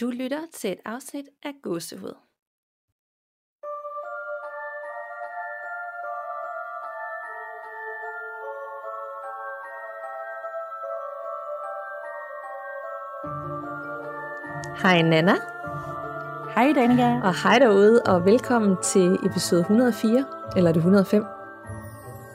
Du lytter til et afsnit af Gåsehud. Hej Nana, Hej Danika. og hej derude, og velkommen til episode 104, eller er det 105?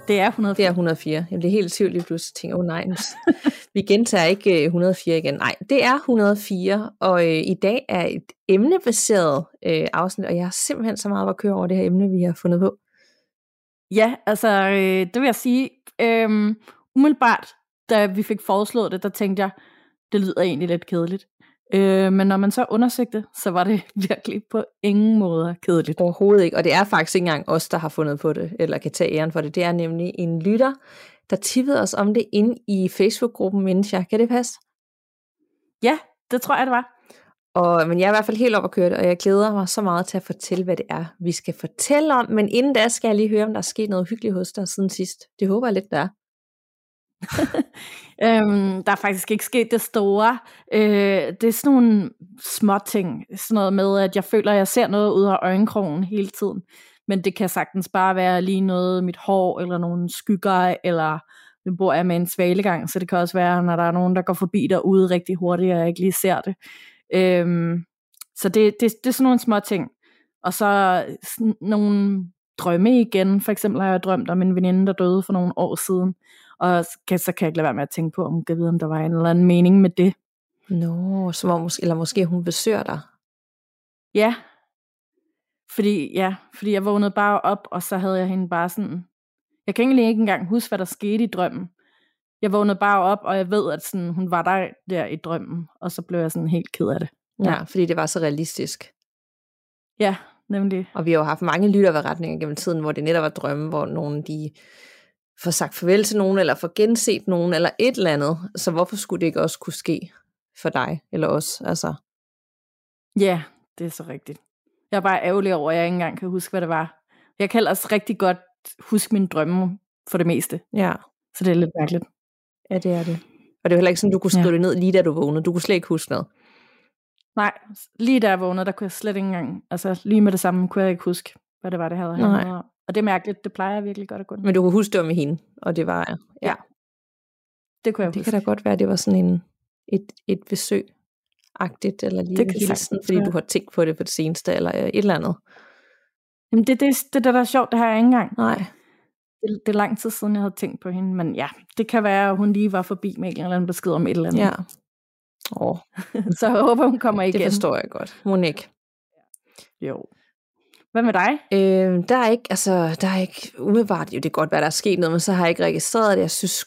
Det er 100. Det er 104. Jeg bliver helt i tvivl lige pludselig. Tænker, åh oh, nej, vi gentager ikke øh, 104 igen. Nej, det er 104, og øh, i dag er et emnebaseret øh, afsnit, og jeg har simpelthen så meget at køre over det her emne, vi har fundet på. Ja, altså øh, det vil jeg sige. Øh, umiddelbart, da vi fik foreslået det, der tænkte jeg, det lyder egentlig lidt kedeligt. Øh, men når man så undersøgte så var det virkelig på ingen måde kedeligt. Overhovedet ikke, og det er faktisk ikke engang os, der har fundet på det, eller kan tage æren for det. Det er nemlig en lytter, der tippede os om det ind i Facebook-gruppen Mennesker. Kan det passe? Ja, det tror jeg, det var. Og, men jeg er i hvert fald helt op at køre det, og jeg glæder mig så meget til at fortælle, hvad det er, vi skal fortælle om. Men inden da skal jeg lige høre, om der er sket noget hyggeligt hos dig siden sidst. Det håber jeg lidt, der er. Øhm, der er faktisk ikke sket det store. Øh, det er sådan nogle små ting. Sådan noget med, at jeg føler, at jeg ser noget ud af øjenkrogen hele tiden. Men det kan sagtens bare være lige noget mit hår, eller nogle skygger, eller nu bor jeg med en svalegang, så det kan også være, når der er nogen, der går forbi derude rigtig hurtigt, og jeg ikke lige ser det. Øhm, så det, det, det er sådan nogle små ting. Og så sådan nogle drømme igen. For eksempel har jeg drømt om en veninde, der døde for nogle år siden. Og så kan, så kan jeg ikke lade være med at tænke på, om jeg ved, om der var en eller anden mening med det. Nå, som om, måske, eller måske hun besøger dig. Ja. Fordi, ja, fordi jeg vågnede bare op, og så havde jeg hende bare sådan... Jeg kan egentlig ikke engang huske, hvad der skete i drømmen. Jeg vågnede bare op, og jeg ved, at sådan, hun var der, der i drømmen. Og så blev jeg sådan helt ked af det. Ja, ja fordi det var så realistisk. Ja, nemlig. Og vi har jo haft mange lytterretninger gennem tiden, hvor det netop var drømme, hvor nogen de får sagt farvel til nogen, eller får genset nogen, eller et eller andet. Så hvorfor skulle det ikke også kunne ske for dig, eller os? Altså, Ja, det er så rigtigt. Jeg er bare ærgerlig over, at jeg ikke engang kan huske, hvad det var. Jeg kan ellers rigtig godt huske mine drømme for det meste. ja, Så det er lidt mærkeligt. ja, det er det. Og det er heller ikke sådan, du kunne skrive Ja. det ned lige da du vågnede. Du kunne slet ikke huske noget. Nej, lige da jeg vågnede, der kunne jeg slet ikke engang, altså lige med det samme, kunne jeg ikke huske, hvad det var, det havde Nej. om. Og det er mærkeligt, det plejer jeg virkelig godt at kunne. Men du kunne huske det med hende, og det var, ja, det kunne jeg det huske. kan da godt være, det var sådan en, et, et besøg agtigt eller lige Det kan hilsen, sagtens fordi være. du har tænkt på det på det seneste, eller et eller andet. Jamen det, det, det, det der er sjovt, det har jeg ikke engang. Nej, Det, det er lang tid siden, jeg havde tænkt på hende, men ja, det kan være, at hun lige var forbi med en eller anden besked om et eller andet. ja. Åh, Så jeg håber, hun kommer igen. det forstår jeg godt. Monique. Jo. Hvad med dig? Øh, der er ikke, altså, der er ikke umiddelbart, jo det kan godt være, der er sket noget, men så har jeg ikke registreret det. Jeg synes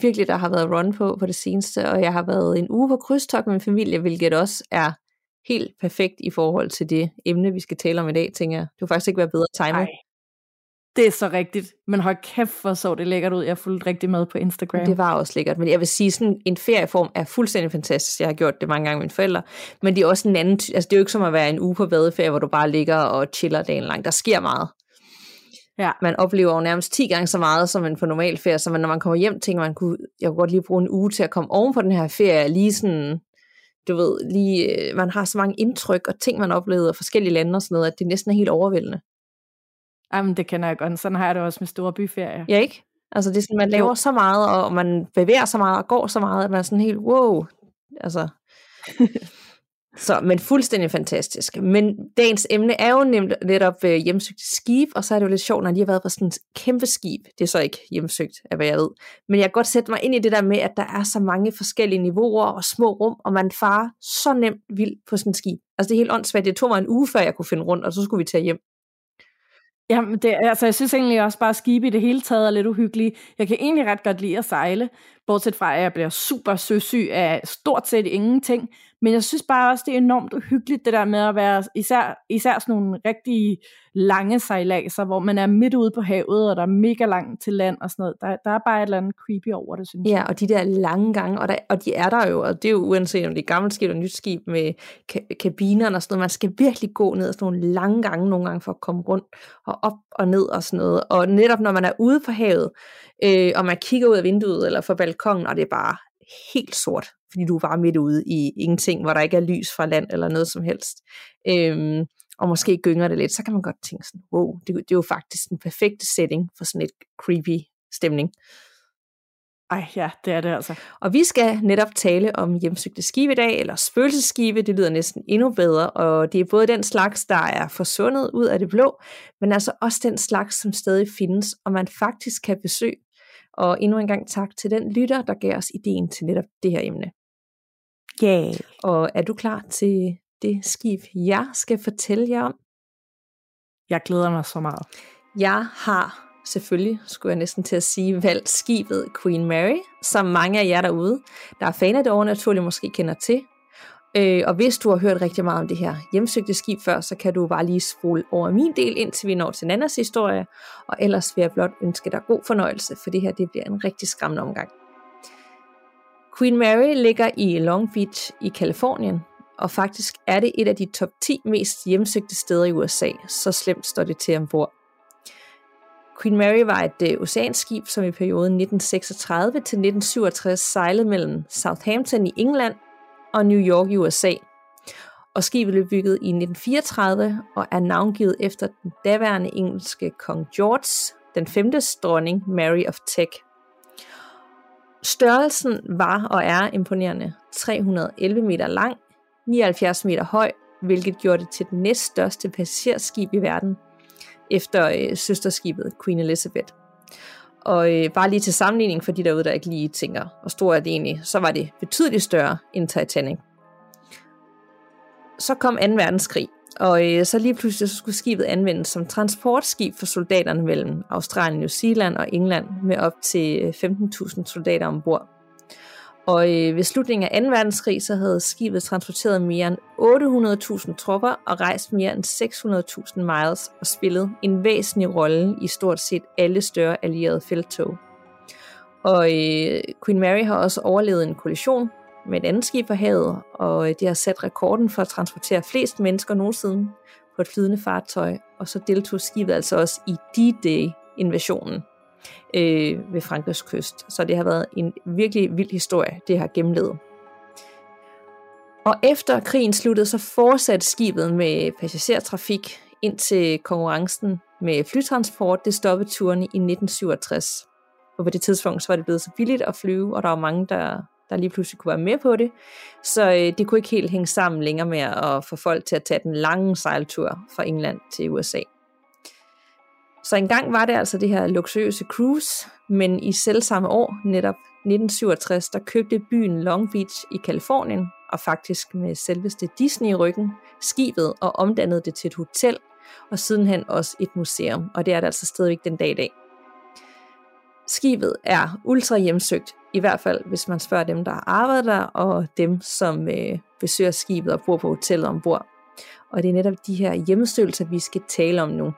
virkelig, der har været run på på det seneste, og jeg har været en uge på krydstogt med min familie, hvilket også er helt perfekt i forhold til det emne, vi skal tale om i dag, tænker jeg. Det kunne faktisk ikke være bedre timet. Ej, det er så rigtigt. Men hold kæft, hvor så det lækkert ud. Jeg fulgte rigtig med på Instagram. Det var også lækkert, men jeg vil sige, sådan en ferieform er fuldstændig fantastisk. Jeg har gjort det mange gange med mine forældre, men det er også en anden, altså det er jo ikke som at være en uge på badeferie, hvor du bare ligger og chiller dagen lang. Der sker meget. Ja. Man oplever jo nærmest 10 gange så meget som en på normal ferie, så man, når man kommer hjem, tænker man, kunne, jeg kunne godt lige bruge en uge til at komme oven på den her ferie, lige sådan, du ved, lige, øh, man har så mange indtryk og ting, man oplevede af forskellige lande og sådan noget, at det næsten er helt overvældende. Jamen, det kender jeg godt. Sådan har jeg det også med store byferier. Ja, ikke? Altså det er sådan, man laver Jo. så meget, og man bevæger så meget og går så meget, at man er sådan helt, wow, altså. så, men fuldstændig fantastisk. Men dagens emne er jo nemt, netop øh, hjemsøgt skib, og så er det jo lidt sjovt, når de har været på sådan et kæmpe skib. Det er så ikke hjemsøgt, af hvad jeg ved. Men jeg kan godt sætte mig ind i det der med, at der er så mange forskellige niveauer og små rum, og man farer så nemt vild på sådan et skib. Altså det er helt åndssvagt. Det tog mig en uge, før jeg kunne finde rundt, og så skulle vi tage hjem. Jamen, det, altså, jeg synes egentlig også bare, at skibe i det hele taget er lidt uhyggelige. Jeg kan egentlig ret godt lide at sejle, bortset fra, at jeg bliver super søsyg af stort set ingenting. Men jeg synes bare også, det er enormt uhyggeligt, det der med at være især, især sådan nogle rigtig lange sejladser, hvor man er midt ude på havet, og der er mega langt til land og sådan noget. Der, der er bare et eller andet creepy over det, synes Ja, jeg. og de der lange gange, og, der, og de er der jo, og det er jo uanset om det er gammelt skib eller nyt skib med ka- kabinerne og sådan noget, man skal virkelig gå ned ad sådan nogle lange gange nogle gange for at komme rundt og op og ned og sådan noget. Og netop når man er ude på havet, øh, og man kigger ud af vinduet eller fra balkongen, og det er bare helt sort, fordi du er bare midt ude i ingenting, hvor der ikke er lys fra land eller noget som helst. Øhm, og måske gynger det lidt, så kan man godt tænke sådan, wow, det, det er jo faktisk den perfekte setting for sådan et creepy stemning. Ej, ja, det er det altså. Og vi skal netop tale om hjemsøgte skibe i dag, eller spøgelsesskibe, det lyder næsten endnu bedre, og det er både den slags, der er forsvundet ud af det blå, men altså også den slags, som stadig findes, og man faktisk kan besøge. Og endnu en gang tak til den lytter, der gav os ideen til netop det her emne. Yeah. Og er du klar til det skib, jeg skal fortælle jer om? Jeg glæder mig så meget. Jeg har selvfølgelig, skulle jeg næsten til at sige, valgt skibet Queen Mary, som mange af jer derude, der er fan af det overnaturlige, måske kender til. Øh, og hvis du har hørt rigtig meget om det her hjemsøgte skib før, så kan du bare lige spole over min del, indtil vi når til Nannas historie. Og ellers vil jeg blot ønske dig god fornøjelse, for det her det bliver en rigtig skræmmende omgang. Queen Mary ligger i Long Beach i Kalifornien, og faktisk er det et af de top 10 mest hjemsøgte steder i USA, så slemt står det til ombord. Queen Mary var et øh, oceanskib, som i perioden 1936 til 1967 sejlede mellem Southampton i England og New York i USA. Og skibet blev bygget i 1934 og er navngivet efter den daværende engelske kong George, den femte dronning Mary of Tech. Størrelsen var og er imponerende. 311 meter lang, 79 meter høj, hvilket gjorde det til det næststørste passagerskib i verden, efter øh, søsterskibet Queen Elizabeth. Og øh, bare lige til sammenligning for de derude, der ikke lige tænker, hvor stor er det egentlig, så var det betydeligt større end Titanic. Så kom 2. verdenskrig, og øh, så lige pludselig så skulle skibet anvendes som transportskib for soldaterne mellem Australien, New Zealand og England med op til øh, 15.000 soldater ombord. Og øh, ved slutningen af 2. verdenskrig, så havde skibet transporteret mere end 800.000 tropper og rejst mere end 600.000 miles og spillet en væsentlig rolle i stort set alle større allierede felttog. Og øh, Queen Mary har også overlevet en kollision med et andet skib på havet, og øh, det har sat rekorden for at transportere flest mennesker nogensinde på et flydende fartøj, og så deltog skibet altså også i D-Day-invasionen øh, ved Frankrigs kyst. Så det har været en virkelig vild historie, det har gennemlevet. Og efter krigen sluttede, så fortsatte skibet med passagertrafik indtil konkurrencen med flytransport, det stoppede turen i 1967. Og på det tidspunkt så var det blevet så billigt at flyve, og der var mange, der, der lige pludselig kunne være med på det. Så øh, det kunne ikke helt hænge sammen længere med at få folk til at tage den lange sejltur fra England til USA. Så engang var det altså det her luksuriøse cruise, men i selv samme år, netop 1967, der købte byen Long Beach i Kalifornien, og faktisk med selveste Disney i ryggen, skibet og omdannede det til et hotel, og sidenhen også et museum, og det er det altså stadigvæk den dag i dag. Skibet er ultra hjemsøgt, i hvert fald hvis man spørger dem, der arbejder der, og dem, som øh, besøger skibet og bor på hotellet ombord. Og det er netop de her hjemmestøvelser, vi skal tale om nu.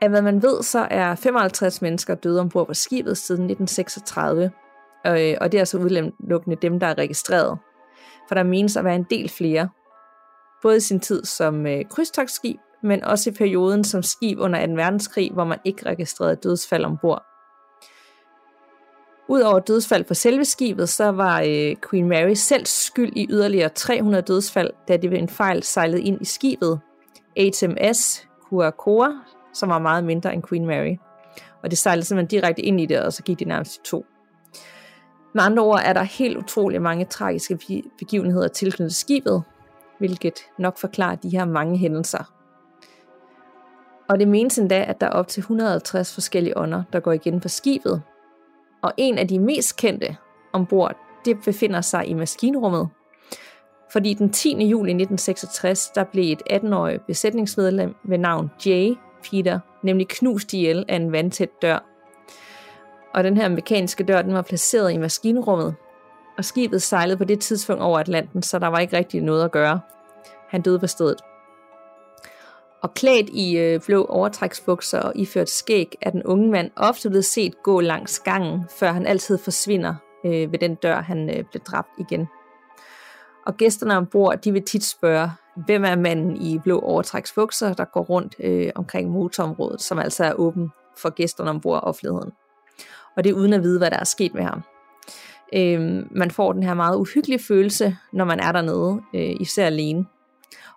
Af hvad man ved, så er 55 mennesker døde ombord på skibet siden 1936, øh, og det er altså udelukkende dem, der er registreret. For der menes at være en del flere, både i sin tid som øh, krydstogsskib, men også i perioden som skib under 2. verdenskrig, hvor man ikke registrerede dødsfald ombord. Udover dødsfald på selve skibet, så var øh, Queen Mary selv skyld i yderligere 300 dødsfald, da det ved en fejl sejlede ind i skibet. HMS Kuakora, som var meget mindre end Queen Mary. Og det sejlede simpelthen direkte ind i det, og så gik det nærmest i to. Med andre ord er der helt utrolig mange tragiske begivenheder tilknyttet skibet, hvilket nok forklarer de her mange hændelser. Og det menes endda, at der er op til 150 forskellige ånder, der går igen på skibet. Og en af de mest kendte ombord, det befinder sig i maskinrummet. Fordi den 10. juli 1966, der blev et 18-årig besætningsmedlem ved navn Jay Peter, nemlig knust ihjel af en vandtæt dør. Og den her mekaniske dør, den var placeret i maskinrummet, og skibet sejlede på det tidspunkt over Atlanten, så der var ikke rigtig noget at gøre. Han døde på stedet. Og klædt i øh, blå overtræksbukser og iført skæg, er den unge mand ofte blevet set gå langs gangen, før han altid forsvinder øh, ved den dør, han øh, blev dræbt igen. Og gæsterne ombord, de vil tit spørge, hvem er manden i blå overtræksbukser, der går rundt øh, omkring motorområdet, som altså er åben for gæsterne ombord og offentligheden. Og det er uden at vide, hvad der er sket med ham. Øh, man får den her meget uhyggelige følelse, når man er dernede, øh, især alene.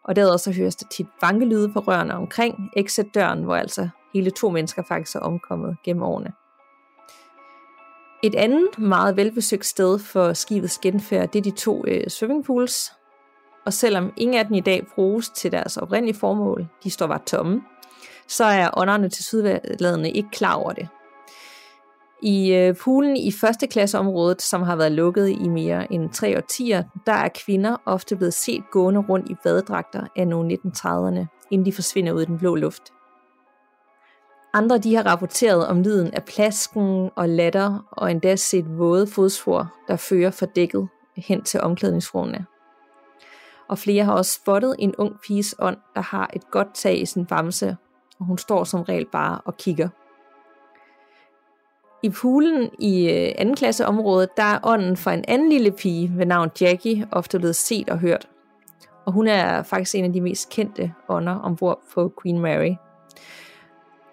Og derudover så høres der tit bankelyde på rørene omkring exit-døren, hvor altså hele to mennesker faktisk er omkommet gennem årene. Et andet meget velbesøgt sted for skibets genfærd, det er de to øh, swimmingpools. Og selvom ingen af dem i dag bruges til deres oprindelige formål, de står bare tomme, så er ånderne til sydladende ikke klar over det. I øh, poolen i første klasseområdet, som har været lukket i mere end tre årtier, der er kvinder ofte blevet set gående rundt i badedragter af nogle 1930'erne, inden de forsvinder ud i den blå luft. Andre de har rapporteret om lyden af plasken og latter, og endda set våde fodspor, der fører for dækket hen til omklædningsrummene. Og flere har også spottet en ung piges ånd, der har et godt tag i sin bamse, og hun står som regel bare og kigger. I poolen i øh, anden klasseområdet, der er ånden for en anden lille pige ved navn Jackie ofte blevet set og hørt. Og hun er faktisk en af de mest kendte ånder ombord på Queen Mary.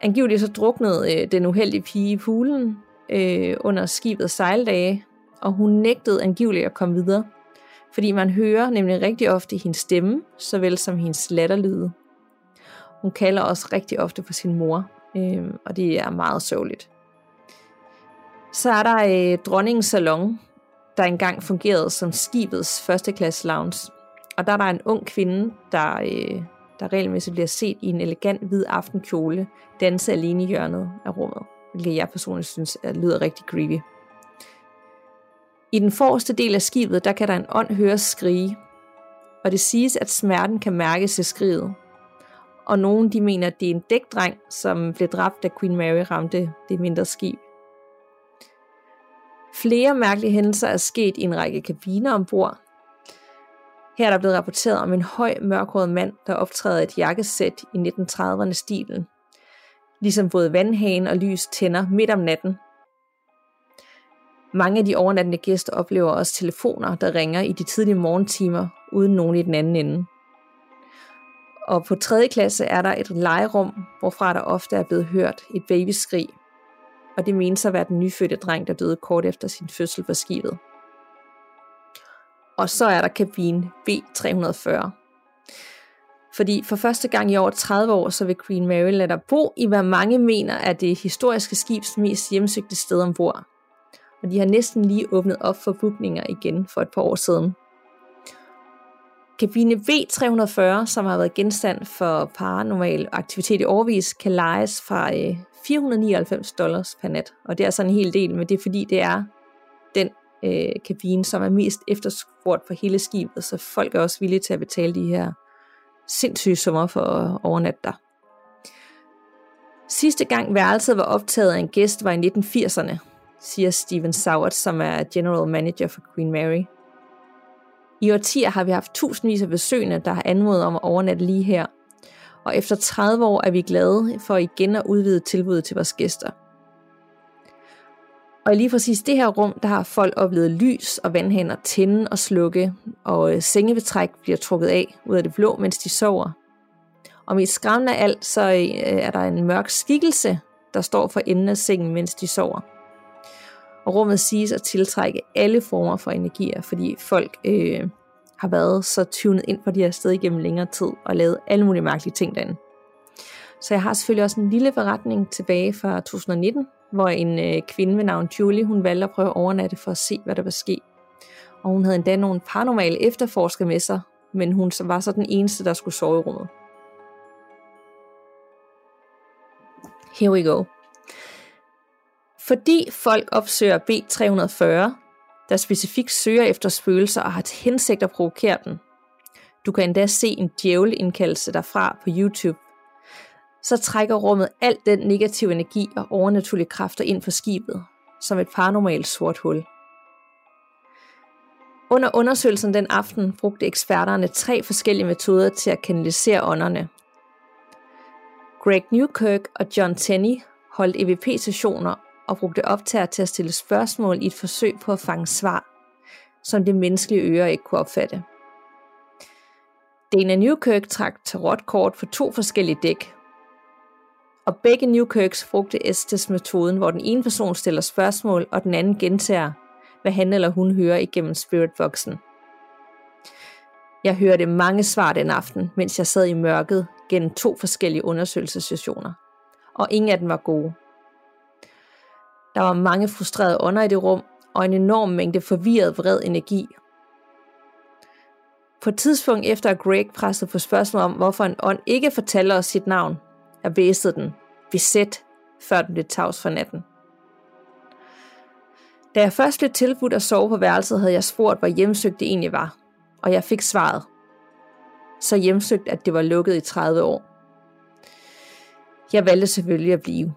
Angiveligt så druknede øh, den uheldige pige i poolen øh, under skibets sejldage, og hun nægtede angiveligt at komme videre, fordi man hører nemlig rigtig ofte hendes stemme, såvel som hendes latterlyde. Hun kalder også rigtig ofte på sin mor, øh, og det er meget sørgeligt. Så er der øh, dronningens salon, der engang fungerede som skibets førsteklasse lounge. Og der er der en ung kvinde, der, øh, der regelmæssigt bliver set i en elegant hvid aftenkjole, danse alene i hjørnet af rummet, hvilket jeg personligt synes er, lyder rigtig creepy. I den forreste del af skibet, der kan der en ånd høres skrige, og det siges, at smerten kan mærkes i skriget. Og nogen de mener, at det er en dækdreng, som blev dræbt, da Queen Mary ramte det mindre skib. Flere mærkelige hændelser er sket i en række kabiner ombord. Her er der blevet rapporteret om en høj, mørkhåret mand, der optræder et jakkesæt i 1930'erne stilen. Ligesom både vandhagen og lys tænder midt om natten. Mange af de overnattende gæster oplever også telefoner, der ringer i de tidlige morgentimer, uden nogen i den anden ende. Og på tredje klasse er der et legerum, hvorfra der ofte er blevet hørt et babyskrig, og det menes at være den nyfødte dreng, der døde kort efter sin fødsel på skibet. Og så er der kabine B340. Fordi for første gang i over 30 år, så vil Queen Mary lade dig bo i, hvad mange mener er det historiske skibs mest hjemsøgte sted ombord. Og de har næsten lige åbnet op for bookninger igen for et par år siden. Kabine V340, som har været genstand for paranormal aktivitet i årvis, kan lejes fra øh, 499 dollars per nat. Og det er sådan en hel del, men det er fordi, det er den øh, kabine, som er mest efterspurgt på hele skibet, så folk er også villige til at betale de her sindssyge summer for at overnatte der. Sidste gang værelset var optaget af en gæst var i 1980'erne, siger Steven Sauert, som er general manager for Queen Mary. I årtier har vi haft tusindvis af besøgende, der har anmodet om at overnatte lige her, og efter 30 år er vi glade for igen at udvide tilbuddet til vores gæster. Og i lige præcis det her rum, der har folk oplevet lys og vandhænder tænde og slukke, og øh, sengebetræk bliver trukket af ud af det blå, mens de sover. Og mest skræmmende af alt, så øh, er der en mørk skikkelse, der står for enden af sengen, mens de sover. Og rummet siges at tiltrække alle former for energier, fordi folk øh, har været så tunet ind på de her steder igennem længere tid og lavet alle mulige mærkelige ting derinde. Så jeg har selvfølgelig også en lille beretning tilbage fra 2019, hvor en øh, kvinde ved navn Julie, hun valgte at prøve at overnatte for at se, hvad der var sket. Og hun havde endda nogle paranormale efterforskere med sig, men hun var så den eneste, der skulle sove i rummet. Here we go. Fordi folk opsøger B340, der specifikt søger efter spøgelser og har til hensigt at provokere dem. Du kan endda se en djævelindkaldelse derfra på YouTube. Så trækker rummet al den negative energi og overnaturlige kræfter ind for skibet, som et paranormalt sort hul. Under undersøgelsen den aften brugte eksperterne tre forskellige metoder til at kanalisere ånderne. Greg Newkirk og John Tenney holdt EVP-sessioner og brugte optager til at stille spørgsmål i et forsøg på at fange svar, som det menneskelige øre ikke kunne opfatte. Dana Newkirk trak tarotkort for to forskellige dæk, og begge Newkirks brugte Estes-metoden, hvor den ene person stiller spørgsmål, og den anden gentager, hvad han eller hun hører igennem spiritboxen. Jeg hørte mange svar den aften, mens jeg sad i mørket gennem to forskellige undersøgelsessessioner, og ingen af dem var gode. Der var mange frustrerede ånder i det rum, og en enorm mængde forvirret vred energi. På et tidspunkt efter at Greg pressede på spørgsmål om, hvorfor en ånd ikke fortalte os sit navn, er væsede den, besæt, før den blev tavs for natten. Da jeg først blev tilbudt at sove på værelset, havde jeg spurgt, hvor hjemsøgt det egentlig var, og jeg fik svaret. Så hjemsøgt, at det var lukket i 30 år. Jeg valgte selvfølgelig at blive.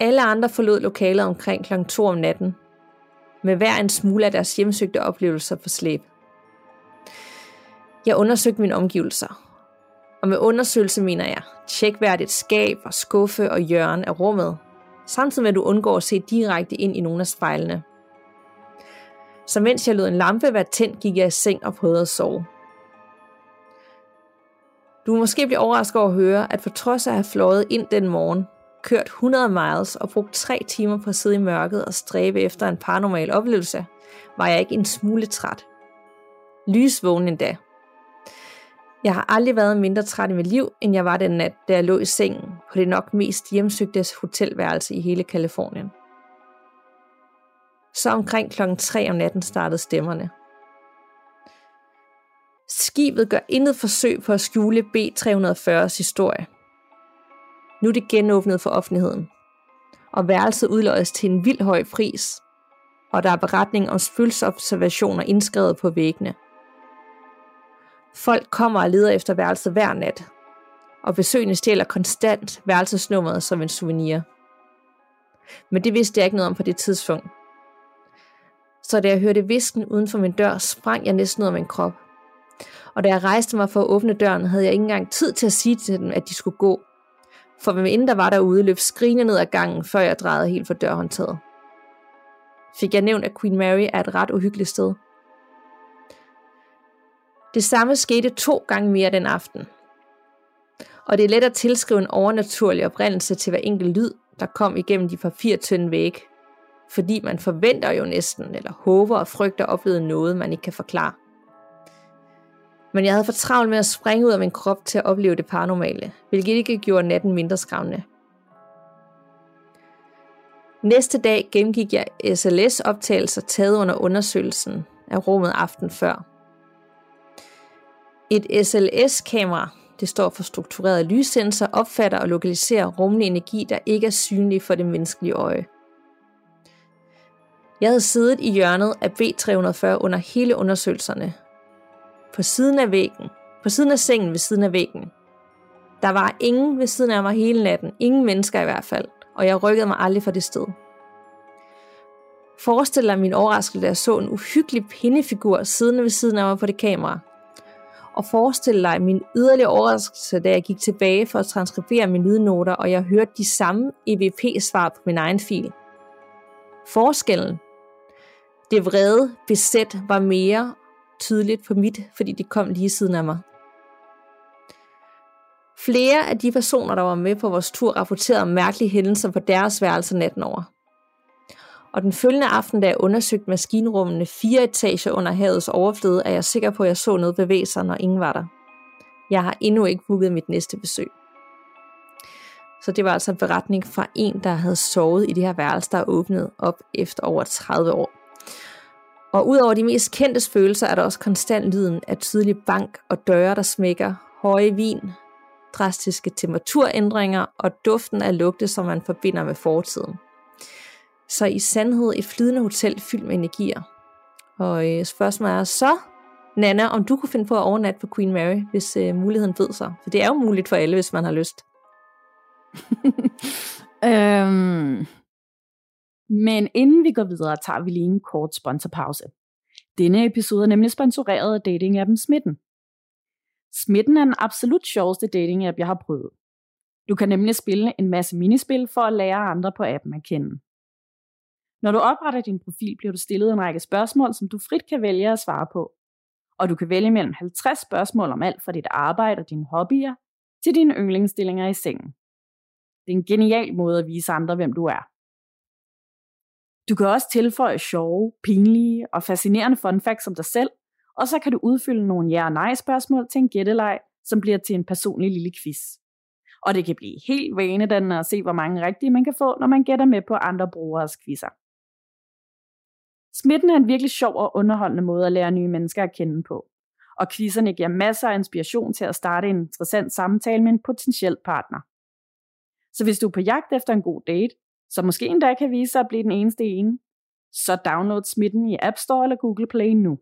Alle andre forlod lokalet omkring kl. 2 om natten, med hver en smule af deres hjemsøgte oplevelser på slæb. Jeg undersøgte mine omgivelser, og med undersøgelse mener jeg, tjek hvert et skab og skuffe og hjørne af rummet, samtidig med at du undgår at se direkte ind i nogle af spejlene. Så mens jeg lod en lampe være tændt, gik jeg i seng og prøvede at sove. Du vil måske blive overrasket over at høre, at for trods af at have fløjet ind den morgen, kørt 100 miles og brugt 3 timer på at sidde i mørket og stræbe efter en paranormal oplevelse, var jeg ikke en smule træt. Lysvågen endda. Jeg har aldrig været mindre træt i mit liv, end jeg var den nat, da jeg lå i sengen på det nok mest hjemsøgte hotelværelse i hele Kalifornien. Så omkring klokken 3 om natten startede stemmerne. Skibet gør intet forsøg på at skjule B340's historie. Nu er det genåbnet for offentligheden, og værelset udløjes til en vild høj pris, og der er beretning om spølsobservationer indskrevet på væggene. Folk kommer og leder efter værelset hver nat, og besøgende stjæler konstant værelsesnummeret som en souvenir. Men det vidste jeg ikke noget om på det tidspunkt. Så da jeg hørte visken uden for min dør, sprang jeg næsten ud af min krop. Og da jeg rejste mig for at åbne døren, havde jeg ikke engang tid til at sige til dem, at de skulle gå. For hvem inden der var derude, løb skrigende ned ad gangen, før jeg drejede helt for dørhåndtaget. Fik jeg nævnt, at Queen Mary er et ret uhyggeligt sted. Det samme skete to gange mere den aften. Og det er let at tilskrive en overnaturlig oprindelse til hver enkelt lyd, der kom igennem de papirtynde væg. Fordi man forventer jo næsten, eller håber og frygter at opleve noget, man ikke kan forklare. Men jeg havde for travlt med at springe ud af min krop til at opleve det paranormale, hvilket ikke gjorde natten mindre skræmmende. Næste dag gennemgik jeg SLS-optagelser taget under undersøgelsen af rummet aften før. Et SLS-kamera, det står for struktureret lyssensor, opfatter og lokaliserer rummelig energi, der ikke er synlig for det menneskelige øje. Jeg havde siddet i hjørnet af B340 under hele undersøgelserne, på siden af væggen, på siden af sengen ved siden af væggen. Der var ingen ved siden af mig hele natten, ingen mennesker i hvert fald, og jeg rykkede mig aldrig fra det sted. Forestil dig min overraskelse, da jeg så en uhyggelig pindefigur siddende ved siden af mig på det kamera. Og forestil dig min yderligere overraskelse, da jeg gik tilbage for at transkribere mine lydnoter, og jeg hørte de samme EVP-svar på min egen fil. Forskellen. Det vrede besæt var mere tydeligt på mit, fordi de kom lige siden af mig. Flere af de personer, der var med på vores tur, rapporterede om mærkelige hændelser på deres værelse natten over. Og den følgende aften, da jeg undersøgte maskinrummene fire etager under havets overflade, er jeg sikker på, at jeg så noget bevæge sig, når ingen var der. Jeg har endnu ikke booket mit næste besøg. Så det var altså en beretning fra en, der havde sovet i det her værelse, der er åbnet op efter over 30 år. Og udover de mest kendte følelser, er der også konstant lyden af tydelig bank og døre, der smækker, høje vin, drastiske temperaturændringer og duften af lugte, som man forbinder med fortiden. Så i sandhed et flydende hotel fyldt med energier. Og øh, spørgsmålet er så, Nana, om du kunne finde på at overnatte på Queen Mary, hvis øh, muligheden ved sig. For det er jo muligt for alle, hvis man har lyst. øhm, men inden vi går videre, tager vi lige en kort sponsorpause. Denne episode er nemlig sponsoreret af dating-appen Smitten. Smitten er den absolut sjoveste datingapp, jeg har prøvet. Du kan nemlig spille en masse minispil for at lære andre på appen at kende. Når du opretter din profil, bliver du stillet en række spørgsmål, som du frit kan vælge at svare på. Og du kan vælge mellem 50 spørgsmål om alt fra dit arbejde og dine hobbyer, til dine yndlingsstillinger i sengen. Det er en genial måde at vise andre, hvem du er. Du kan også tilføje sjove, pinlige og fascinerende fun facts om dig selv, og så kan du udfylde nogle ja- og nej-spørgsmål til en gætteleg, som bliver til en personlig lille quiz. Og det kan blive helt vanedannende at se, hvor mange rigtige man kan få, når man gætter med på andre brugeres quizzer. Smitten er en virkelig sjov og underholdende måde at lære nye mennesker at kende på. Og quizzerne giver masser af inspiration til at starte en interessant samtale med en potentiel partner. Så hvis du er på jagt efter en god date, som måske endda kan vise sig at blive den eneste ene, så download smitten i App Store eller Google Play nu.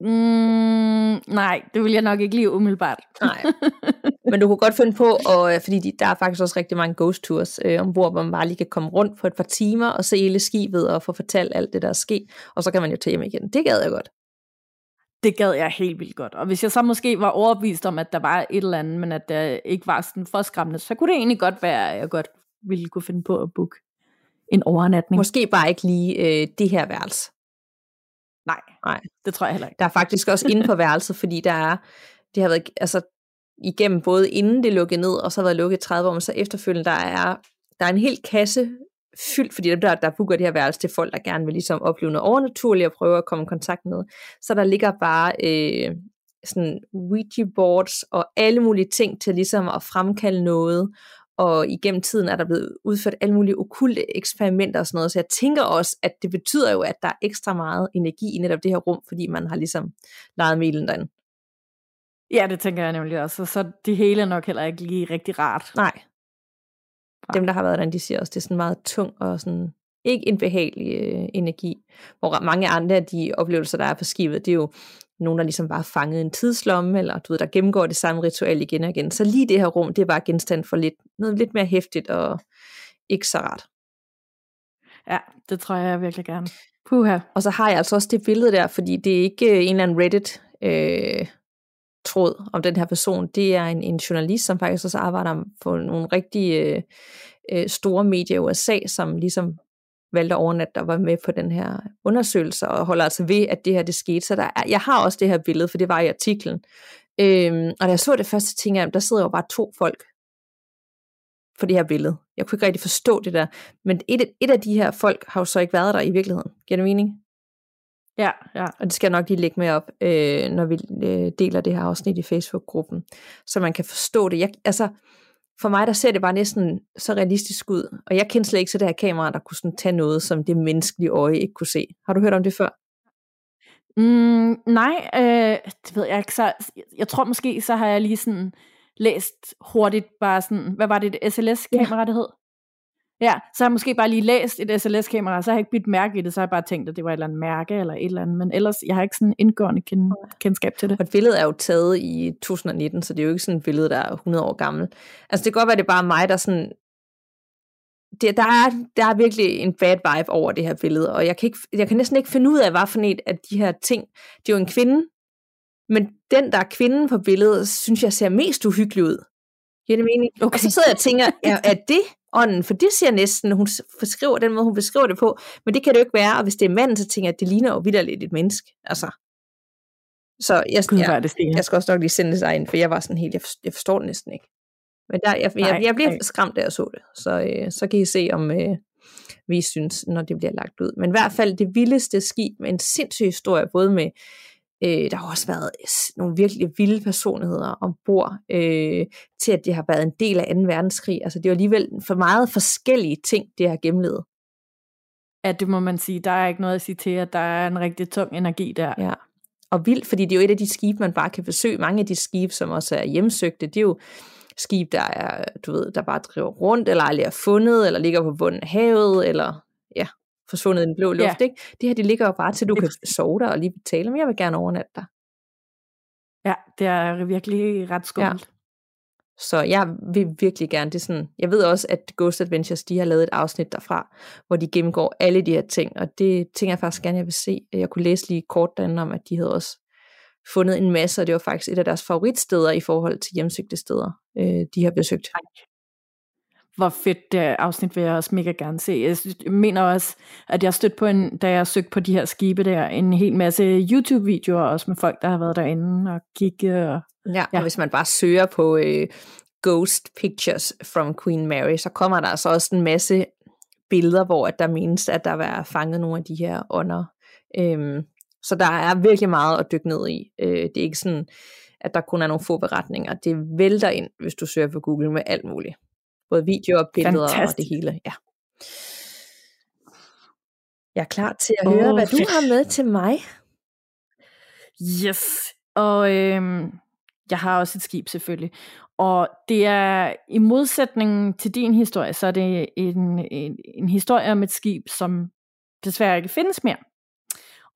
Mm, nej, det vil jeg nok ikke lige umiddelbart. Nej. Men du kunne godt finde på, og, øh, fordi de, der er faktisk også rigtig mange ghost tours øh, ombord, hvor man bare lige kan komme rundt på et par timer og se hele skibet og få fortalt alt det, der er sket. Og så kan man jo tage hjem igen. Det gad jeg godt. Det gad jeg helt vildt godt. Og hvis jeg så måske var overbevist om, at der var et eller andet, men at der ikke var sådan for skræmmende, så kunne det egentlig godt være, at jeg godt ville kunne finde på at booke en overnatning. Måske bare ikke lige øh, det her værelse. Nej, Nej, det tror jeg heller ikke. Der er faktisk også inde på værelset, fordi der er, det har været, altså igennem både inden det lukkede ned, og så har været lukket 30 år, men så efterfølgende, der er, der er en hel kasse fyldt, fordi dem der, der booker det her værelse til folk, der gerne vil ligesom opleve noget overnaturligt og prøve at komme i kontakt med. Så der ligger bare øh, sådan Ouija boards og alle mulige ting til ligesom at fremkalde noget, og igennem tiden er der blevet udført alle mulige okulte eksperimenter og sådan noget, så jeg tænker også, at det betyder jo, at der er ekstra meget energi i netop det her rum, fordi man har ligesom lejet milen derinde. Ja, det tænker jeg nemlig også. Så det hele er nok heller ikke lige rigtig rart. Nej. Dem, der har været derinde, de siger også, det er sådan meget tung og sådan ikke en behagelig øh, energi. Hvor mange andre af de oplevelser, der er på skibet, det er jo nogen, der ligesom bare fanget en tidslomme, eller du ved, der gennemgår det samme ritual igen og igen. Så lige det her rum, det bare genstand for lidt, noget lidt mere hæftigt og ikke så rart. Ja, det tror jeg virkelig gerne. Puha. Og så har jeg altså også det billede der, fordi det er ikke en eller anden Reddit øh, tråd om den her person. Det er en, en journalist, som faktisk også arbejder på nogle rigtig øh, øh, store medier i USA, som ligesom valgte at overnatte, der var med på den her undersøgelse, og holder altså ved, at det her det skete. Så der er, jeg har også det her billede, for det var i artiklen. Øhm, og da jeg så det første, tænkte jeg, der sidder jo bare to folk på det her billede. Jeg kunne ikke rigtig forstå det der. Men et, et af de her folk har jo så ikke været der i virkeligheden. Giver det mening? Ja, ja. Og det skal jeg nok lige lægge med op, øh, når vi øh, deler det her afsnit i Facebook-gruppen, så man kan forstå det. Jeg, altså, for mig der ser det bare næsten så realistisk ud, og jeg kendte slet ikke til det her kamera, der kunne sådan tage noget, som det menneskelige øje ikke kunne se. Har du hørt om det før? Mm, nej, øh, det ved jeg ikke. Så, jeg tror måske, så har jeg lige sådan læst hurtigt bare sådan, hvad var det, et SLS-kamera, ja. det hed? Ja, så har jeg måske bare lige læst et SLS-kamera, så har jeg ikke blitt mærke i det, så har jeg bare tænkt, at det var et eller andet mærke eller et eller andet, men ellers, jeg har ikke sådan indgående kend, kendskab til det. Og et billede er jo taget i 2019, så det er jo ikke sådan et billede, der er 100 år gammel. Altså det kan godt være, det er bare mig, der sådan, det, der, er, der er virkelig en bad vibe over det her billede, og jeg kan, ikke, jeg kan næsten ikke finde ud af, hvad for et af de her ting, det er jo en kvinde, men den, der er kvinden på billedet, synes jeg ser mest uhyggelig ud. Giver det mening? Okay. Og så sidder jeg og tænker, er, er det ånden? For det ser næsten, hun beskriver den måde, hun beskriver det på, men det kan det jo ikke være, og hvis det er manden, så tænker jeg, at det ligner jo vidderligt et menneske. Altså. Så jeg, Gud, jeg, det jeg skal også nok lige sende det sig ind, for jeg var sådan helt, jeg forstår, jeg forstår det næsten ikke. Men der, jeg, jeg, jeg bliver skræmt, da jeg så det. Så, øh, så kan I se, om øh, vi synes, når det bliver lagt ud. Men i hvert fald det vildeste skib med en sindssyg historie, både med Øh, der har også været nogle virkelig vilde personligheder ombord, øh, til at det har været en del af 2. verdenskrig. Altså det er alligevel for meget forskellige ting, det har gennemlevet. Ja, det må man sige. Der er ikke noget at sige til, at der er en rigtig tung energi der. Ja, og vildt, fordi det er jo et af de skibe, man bare kan besøge. Mange af de skibe, som også er hjemsøgte, det er jo skib, der er, du ved, der bare driver rundt, eller aldrig er fundet, eller ligger på bunden af havet, eller ja, forsvundet i den blå luft. Ja. Ikke? Det her, det ligger jo bare til, du kan sove der og lige betale, men jeg vil gerne overnatte dig. Ja, det er virkelig ret skummelt. Ja. Så jeg vil virkelig gerne, det sådan, jeg ved også, at Ghost Adventures, de har lavet et afsnit derfra, hvor de gennemgår alle de her ting, og det tænker jeg faktisk gerne, jeg vil se. Jeg kunne læse lige kort derinde om, at de havde også fundet en masse, og det var faktisk et af deres favoritsteder i forhold til hjemsøgte steder, øh, de har besøgt hvor fedt det afsnit vil jeg også mega gerne se. Jeg, mener også, at jeg stødt på en, da jeg søgte på de her skibe der, en hel masse YouTube-videoer også med folk, der har været derinde og kigge. Og, ja, ja, og hvis man bare søger på øh, Ghost Pictures from Queen Mary, så kommer der altså også en masse billeder, hvor at der menes, at der var fanget nogle af de her ånder. Øhm, så der er virkelig meget at dykke ned i. Øh, det er ikke sådan, at der kun er nogle få beretninger. Det vælter ind, hvis du søger på Google med alt muligt. Både videoer, billeder Fantastisk. og det hele. Ja. Jeg er klar til at oh, høre, hvad du har med til mig. Yes, og øhm, jeg har også et skib selvfølgelig. Og det er i modsætning til din historie, så er det en, en, en historie om et skib, som desværre ikke findes mere.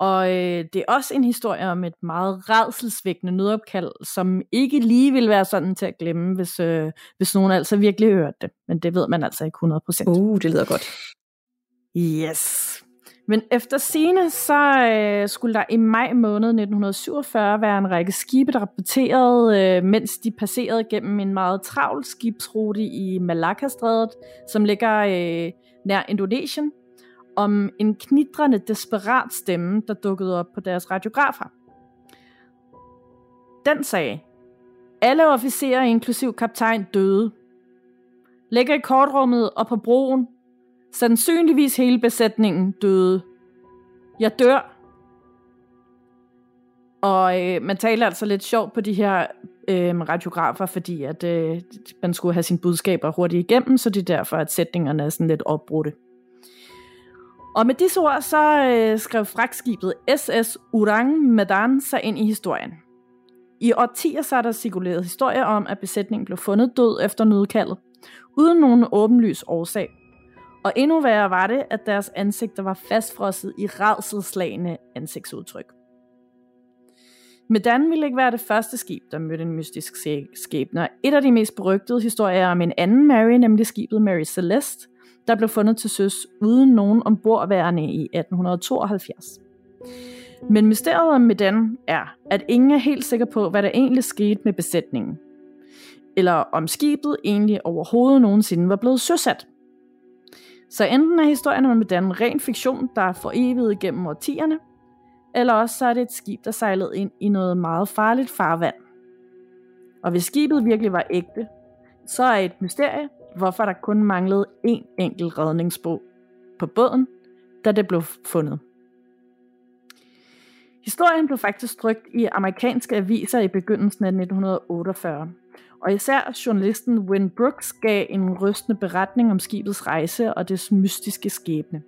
Og øh, det er også en historie om et meget redselsvækkende nødopkald, som ikke lige vil være sådan til at glemme, hvis, øh, hvis nogen altså virkelig hørte det. Men det ved man altså ikke 100%. Uh, det lyder godt. Yes. Men efter sine så øh, skulle der i maj måned 1947 være en række skibe, der rapporterede, øh, mens de passerede gennem en meget travl skibsrute i Malacca-strædet, som ligger øh, nær Indonesien, om en knitrende, desperat stemme, der dukkede op på deres radiografer. Den sagde, alle officerer, inklusiv kaptajn, døde. Ligger i kortrummet og på broen. Sandsynligvis hele besætningen døde. Jeg dør. Og øh, man taler altså lidt sjovt på de her øh, radiografer, fordi at øh, man skulle have sine budskaber hurtigt igennem, så det er derfor, at sætningerne er sådan lidt opbrudte. Og med disse ord, så øh, skrev fragtskibet SS Urang Medan sig ind i historien. I årtier så er der cirkuleret historier om, at besætningen blev fundet død efter nødkaldet, uden nogen åbenlys årsag. Og endnu værre var det, at deres ansigter var fastfrosset i redselslagende ansigtsudtryk. Medan ville ikke være det første skib, der mødte en mystisk skæbne. Et af de mest berygtede historier om en anden Mary, nemlig skibet Mary Celeste, der blev fundet til søs uden nogen ombordværende i 1872. Men mysteriet om Medan er, at ingen er helt sikker på, hvad der egentlig skete med besætningen. Eller om skibet egentlig overhovedet nogensinde var blevet søsat. Så enten er historien om Medan ren fiktion, der er forevet gennem årtierne, eller også så er det et skib, der sejlede ind i noget meget farligt farvand. Og hvis skibet virkelig var ægte, så er et mysterie, hvorfor der kun manglede én enkelt redningsbog på båden, da det blev fundet. Historien blev faktisk trykt i amerikanske aviser i begyndelsen af 1948, og især journalisten Wynne Brooks gav en rystende beretning om skibets rejse og dets mystiske skæbne.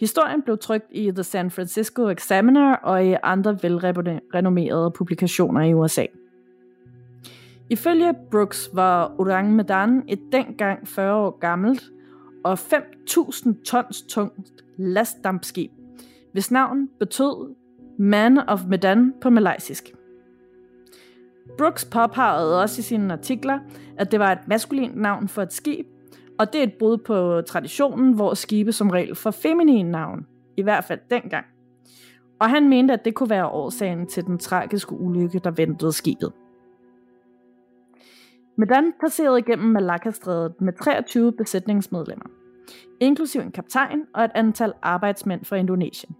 Historien blev trykt i The San Francisco Examiner og i andre velrenommerede publikationer i USA. Ifølge Brooks var Orang Medan et dengang 40 år gammelt og 5.000 tons tungt lastdampskib, hvis navn betød Man of Medan på malaysisk. Brooks påpegede også i sine artikler, at det var et maskulint navn for et skib, og det er et brud på traditionen, hvor skibe som regel får feminine navn, i hvert fald dengang. Og han mente, at det kunne være årsagen til den tragiske ulykke, der ventede skibet. Medan passerede igennem Malakastrædet med 23 besætningsmedlemmer, inklusiv en kaptajn og et antal arbejdsmænd fra Indonesien.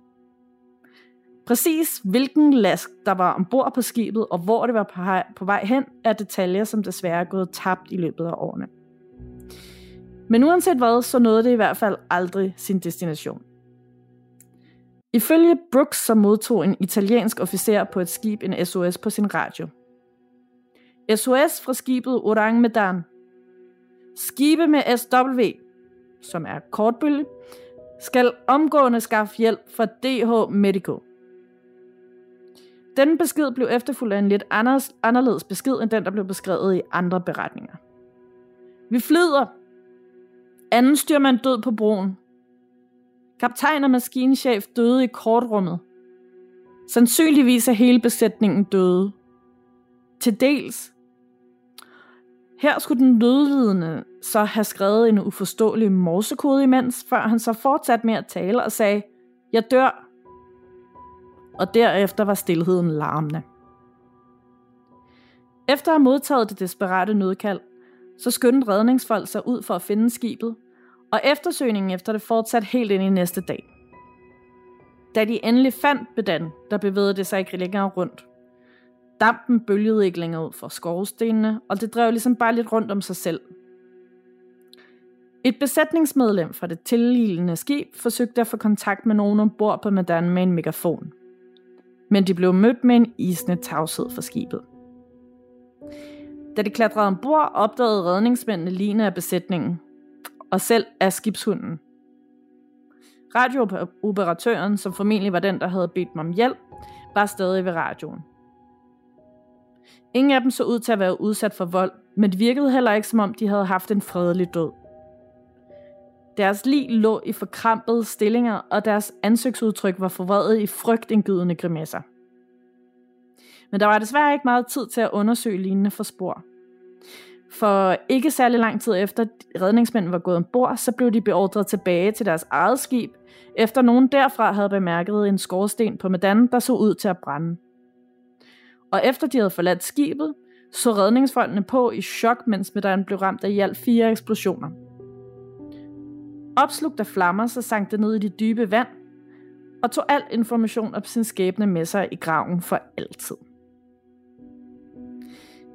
Præcis hvilken last, der var ombord på skibet, og hvor det var på vej hen, er detaljer, som desværre er gået tabt i løbet af årene. Men uanset hvad, så nåede det i hvert fald aldrig sin destination. Ifølge Brooks, så modtog en italiensk officer på et skib en SOS på sin radio. SOS fra skibet Orang Medan. Skibe med SW, som er kortbølge, skal omgående skaffe hjælp fra DH Medico. Denne besked blev efterfulgt af en lidt anderledes besked, end den, der blev beskrevet i andre beretninger. Vi flyder. Anden styrmand død på broen. Kaptajn og maskinchef døde i kortrummet. Sandsynligvis er hele besætningen døde. Til dels. Her skulle den nødlidende så have skrevet en uforståelig morsekode imens, før han så fortsatte med at tale og sagde, jeg dør, og derefter var stillheden larmende. Efter at have modtaget det desperate nødkald, så skyndte redningsfolk sig ud for at finde skibet, og eftersøgningen efter det fortsatte helt ind i næste dag. Da de endelig fandt Bedan, der bevægede det sig ikke længere rundt. Dampen bølgede ikke længere ud fra skorstenene, og det drev ligesom bare lidt rundt om sig selv. Et besætningsmedlem fra det tillilende skib forsøgte at få kontakt med nogen ombord på Madan med en megafon. Men de blev mødt med en isende tavshed fra skibet. Da de klatrede ombord, opdagede redningsmændene lignende af besætningen, og selv af skibshunden. Radiooperatøren, som formentlig var den, der havde bedt mig om hjælp, var stadig ved radioen. Ingen af dem så ud til at være udsat for vold, men det virkede heller ikke, som om de havde haft en fredelig død. Deres lig lå i forkrampede stillinger, og deres ansigtsudtryk var forvredet i frygtindgydende grimasser. Men der var desværre ikke meget tid til at undersøge lignende for spor. For ikke særlig lang tid efter redningsmændene var gået ombord, så blev de beordret tilbage til deres eget skib, efter nogen derfra havde bemærket en skorsten på Medan, der så ud til at brænde. Og efter de havde forladt skibet, så redningsfolkene på i chok, mens Medan blev ramt af i alt fire eksplosioner. Opslugt af flammer, så sank det ned i det dybe vand, og tog al information om sin skæbne med sig i graven for altid.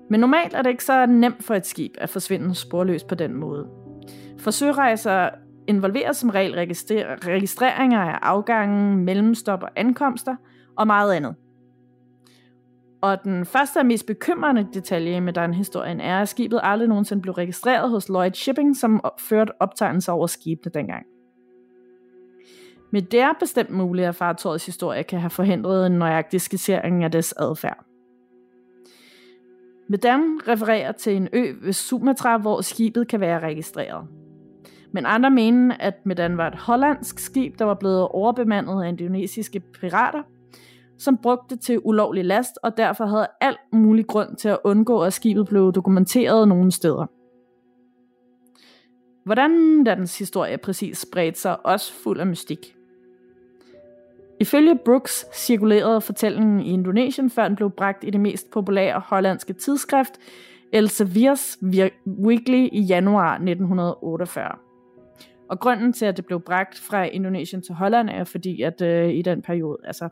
Men normalt er det ikke så nemt for et skib at forsvinde sporløst på den måde. For sørejser involverer som regel registreringer af afgangen, mellemstop og ankomster og meget andet. Og den første og mest bekymrende detalje med den historien er, at skibet aldrig nogensinde blev registreret hos Lloyd Shipping, som førte optegnelser over skibene dengang. Men det er bestemt muligt, at fartøjets historie kan have forhindret en nøjagtig skissering af dets adfærd. Medan refererer til en ø ved Sumatra, hvor skibet kan være registreret. Men andre mener, at Medan var et hollandsk skib, der var blevet overbemandet af indonesiske pirater, som brugte det til ulovlig last, og derfor havde alt mulig grund til at undgå, at skibet blev dokumenteret nogle steder. Hvordan dens historie præcis spredte sig, også fuld af mystik. Ifølge Brooks cirkulerede fortællingen i Indonesien, før den blev bragt i det mest populære hollandske tidsskrift, Elsevier's Weekly i januar 1948. Og grunden til, at det blev bragt fra Indonesien til Holland, er fordi, at øh, i den periode, altså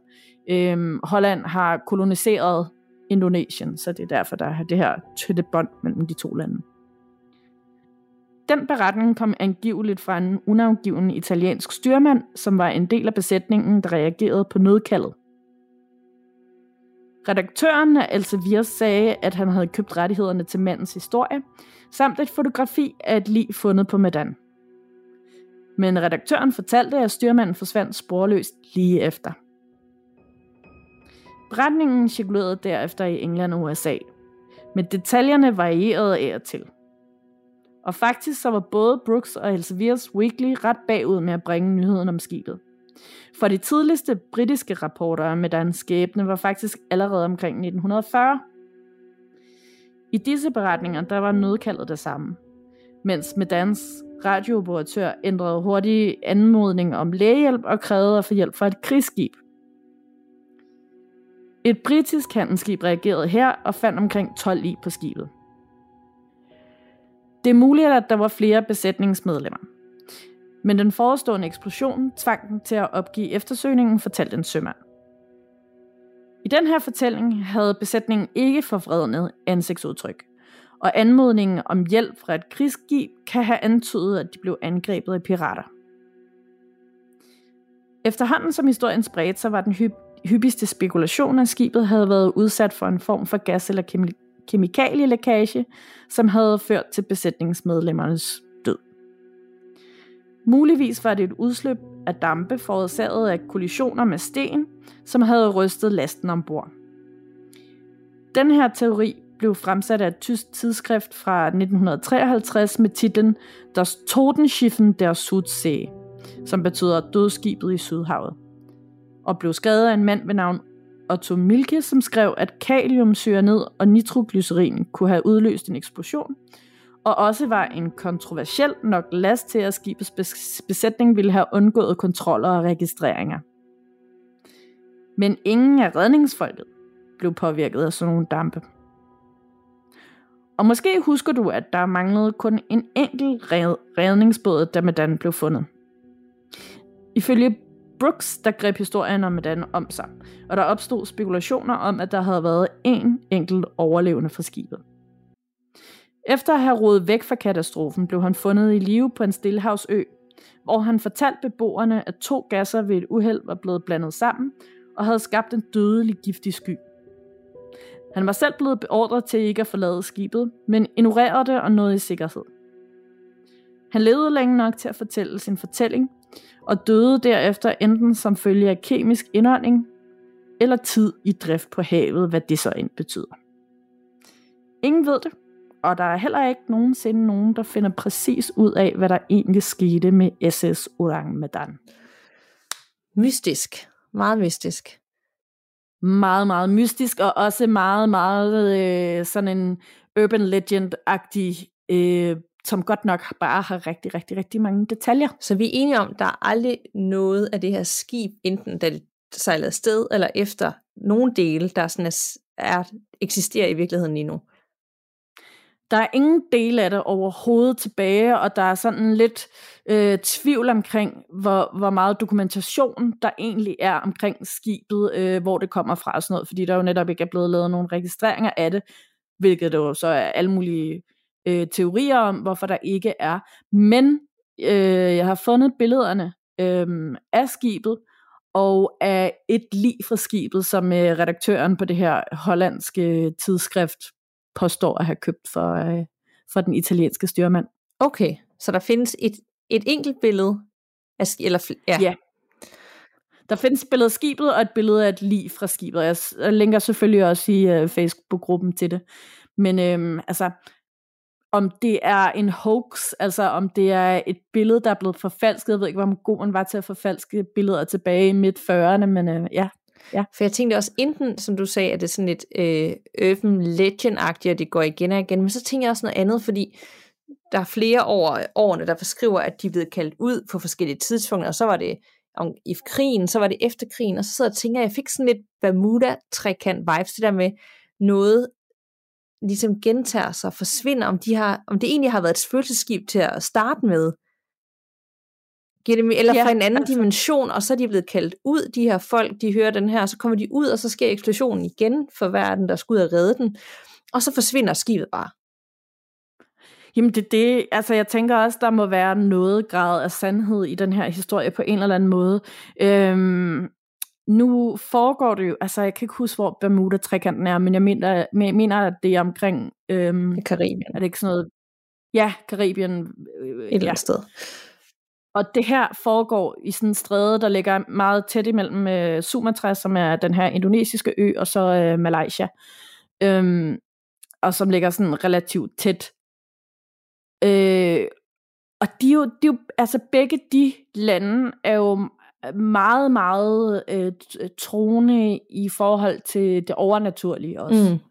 øh, Holland har koloniseret Indonesien, så det er derfor, der er det her tætte bånd mellem de to lande. Den beretning kom angiveligt fra en unavngiven italiensk styrmand, som var en del af besætningen, der reagerede på nødkaldet. Redaktøren af Elsevier sagde, at han havde købt rettighederne til mandens historie, samt et fotografi af et lig fundet på Medan. Men redaktøren fortalte, at styrmanden forsvandt sporløst lige efter. Beretningen cirkulerede derefter i England og USA, men detaljerne varierede af og til – og faktisk så var både Brooks og Elsevier's Weekly ret bagud med at bringe nyheden om skibet. For de tidligste britiske rapporter med deres skæbne var faktisk allerede omkring 1940. I disse beretninger der var nødkaldet det samme, mens Medans radiooperatør ændrede hurtigt anmodning om lægehjælp og krævede at få hjælp fra et krigsskib. Et britisk handelsskib reagerede her og fandt omkring 12 lig på skibet. Det er muligt, at der var flere besætningsmedlemmer. Men den forestående eksplosion tvang dem til at opgive eftersøgningen, fortalte en sømand. I den her fortælling havde besætningen ikke forvrednet ansigtsudtryk, og anmodningen om hjælp fra et krigsskib kan have antydet, at de blev angrebet af pirater. Efterhånden som historien spredte sig, var den hyppigste spekulation, at skibet havde været udsat for en form for gas- eller kemikalielækage, som havde ført til besætningsmedlemmernes død. Muligvis var det et udsløb af dampe forårsaget af kollisioner med sten, som havde rystet lasten ombord. Den her teori blev fremsat af et tysk tidsskrift fra 1953 med titlen Das Totenschiffen der Südsee, som betyder dødskibet i Sydhavet, og blev skrevet af en mand ved navn Otto Milke, som skrev, at kaliumsyrenid og nitroglycerin kunne have udløst en eksplosion, og også var en kontroversiel nok last til, at skibets besætning ville have undgået kontroller og registreringer. Men ingen af redningsfolket blev påvirket af sådan nogle dampe. Og måske husker du, at der manglede kun en enkelt redningsbåd, da Madan blev fundet. Ifølge Brooks, der greb historien om Madan om sig, og der opstod spekulationer om, at der havde været én enkelt overlevende fra skibet. Efter at have rodet væk fra katastrofen, blev han fundet i live på en stillehavsø, hvor han fortalte beboerne, at to gasser ved et uheld var blevet blandet sammen og havde skabt en dødelig giftig sky. Han var selv blevet beordret til ikke at forlade skibet, men ignorerede det og nåede i sikkerhed. Han levede længe nok til at fortælle sin fortælling, og døde derefter enten som følge af kemisk indånding, eller tid i drift på havet, hvad det så end betyder. Ingen ved det, og der er heller ikke nogensinde nogen, der finder præcis ud af, hvad der egentlig skete med SS Orang Medan. Mystisk. Meget mystisk. Meget, meget mystisk, og også meget, meget øh, sådan en urban legend-agtig, øh, som godt nok bare har rigtig, rigtig, rigtig mange detaljer. Så vi er enige om, der er aldrig noget af det her skib, enten da det sejlede sted eller efter nogle dele, der sådan er, er, eksisterer i virkeligheden lige nu. Der er ingen del af det overhovedet tilbage, og der er sådan lidt øh, tvivl omkring, hvor, hvor meget dokumentation der egentlig er omkring skibet, øh, hvor det kommer fra og sådan noget, fordi der jo netop ikke er blevet lavet nogen registreringer af det, hvilket jo så er alle mulige øh, teorier om, hvorfor der ikke er. Men øh, jeg har fundet billederne øh, af skibet, og af et lig fra skibet, som øh, redaktøren på det her hollandske øh, tidsskrift påstår at have købt for, øh, for den italienske styrmand. Okay, så der findes et, et enkelt billede af eller ja. ja. Der findes et billede af skibet og et billede af et lig fra skibet. Jeg, jeg linker selvfølgelig også i øh, Facebook-gruppen til det. Men øh, altså, om det er en hoax, altså om det er et billede, der er blevet forfalsket. Jeg ved ikke, hvor god man var til at forfalske billeder tilbage i midt-40'erne, men øh, ja, Ja. For jeg tænkte også, enten, som du sagde, at det er sådan lidt øh, urban legend-agtigt, og det går igen og igen, men så tænker jeg også noget andet, fordi der er flere over årene, der beskriver, at de er blevet kaldt ud på forskellige tidspunkter, og så var det om, i krigen, så var det efter krigen, og så sidder jeg og tænker, at jeg fik sådan lidt Bermuda-trekant vibes, det der med noget ligesom gentager sig, forsvinder, om, de har, om det egentlig har været et spøgelseskib til at starte med, Giver det, eller ja, fra en anden altså. dimension, og så er de blevet kaldt ud, de her folk, de hører den her, så kommer de ud, og så sker eksplosionen igen for verden, der skal ud og redde den, og så forsvinder skibet bare. Jamen det, det, altså jeg tænker også, der må være noget grad af sandhed i den her historie på en eller anden måde. Øhm, nu foregår det jo, altså jeg kan ikke huske, hvor Bermuda-trekanten er, men jeg mener, jeg mener at det er omkring... Øhm, Karibien. Er det ikke sådan noget... Ja, Karibien. Øh, Et eller andet ja. sted. Og det her foregår i sådan en stræde, der ligger meget tæt imellem øh, Sumatra, som er den her indonesiske ø, og så øh, Malaysia. Øhm, og som ligger sådan relativt tæt. Øh, og de er, jo, de er jo, altså begge de lande er jo meget, meget øh, troende i forhold til det overnaturlige også. Mm.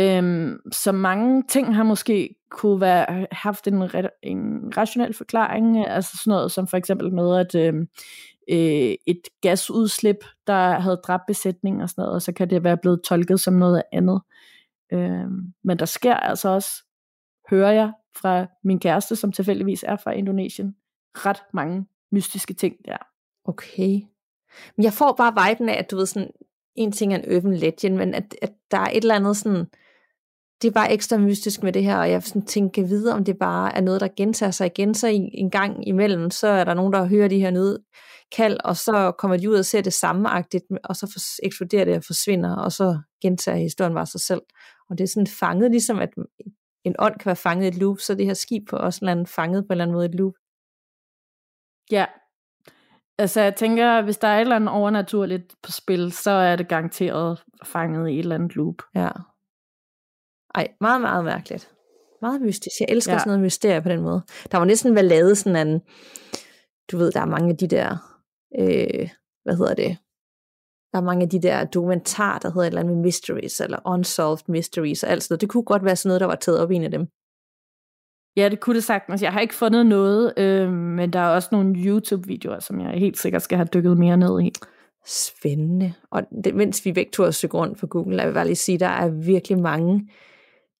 Øhm, så mange ting har måske kunne være haft en, en rationel forklaring, altså sådan noget som for eksempel med, at øhm, øh, et gasudslip, der havde dræbt besætningen og sådan noget, og så kan det være blevet tolket som noget andet. Øhm, men der sker altså også, hører jeg fra min kæreste, som tilfældigvis er fra Indonesien, ret mange mystiske ting der. Okay. Men jeg får bare viben af, at du ved sådan, en ting er en urban legend, men at, at der er et eller andet sådan, det er bare ekstra mystisk med det her, og jeg sådan tænker videre, om det bare er noget, der gentager sig igen, så en, en gang imellem, så er der nogen, der hører de her nødkald, og så kommer de ud og ser det sammeagtigt, og så eksploderer det og forsvinder, og så gentager historien bare sig selv. Og det er sådan fanget, ligesom at en ånd kan være fanget i et loop, så det her skib på også en eller anden fanget på en eller anden måde et loop. Ja, altså jeg tænker, hvis der er et eller andet overnaturligt på spil, så er det garanteret fanget i et eller andet loop. Ja, ej, meget, meget mærkeligt. Meget mystisk. Jeg elsker ja. sådan noget mysterie på den måde. Der var næsten været lavet sådan en, du ved, der er mange af de der, øh, hvad hedder det, der er mange af de der dokumentarer, der hedder et eller andet med mysteries, eller unsolved mysteries, og alt sådan noget. Det kunne godt være sådan noget, der var taget op i en af dem. Ja, det kunne det sagtens. Jeg har ikke fundet noget, øh, men der er også nogle YouTube-videoer, som jeg helt sikkert skal have dykket mere ned i. Spændende. Og det, mens vi begge to har søgt rundt på Google, jeg vil bare lige sige, der er virkelig mange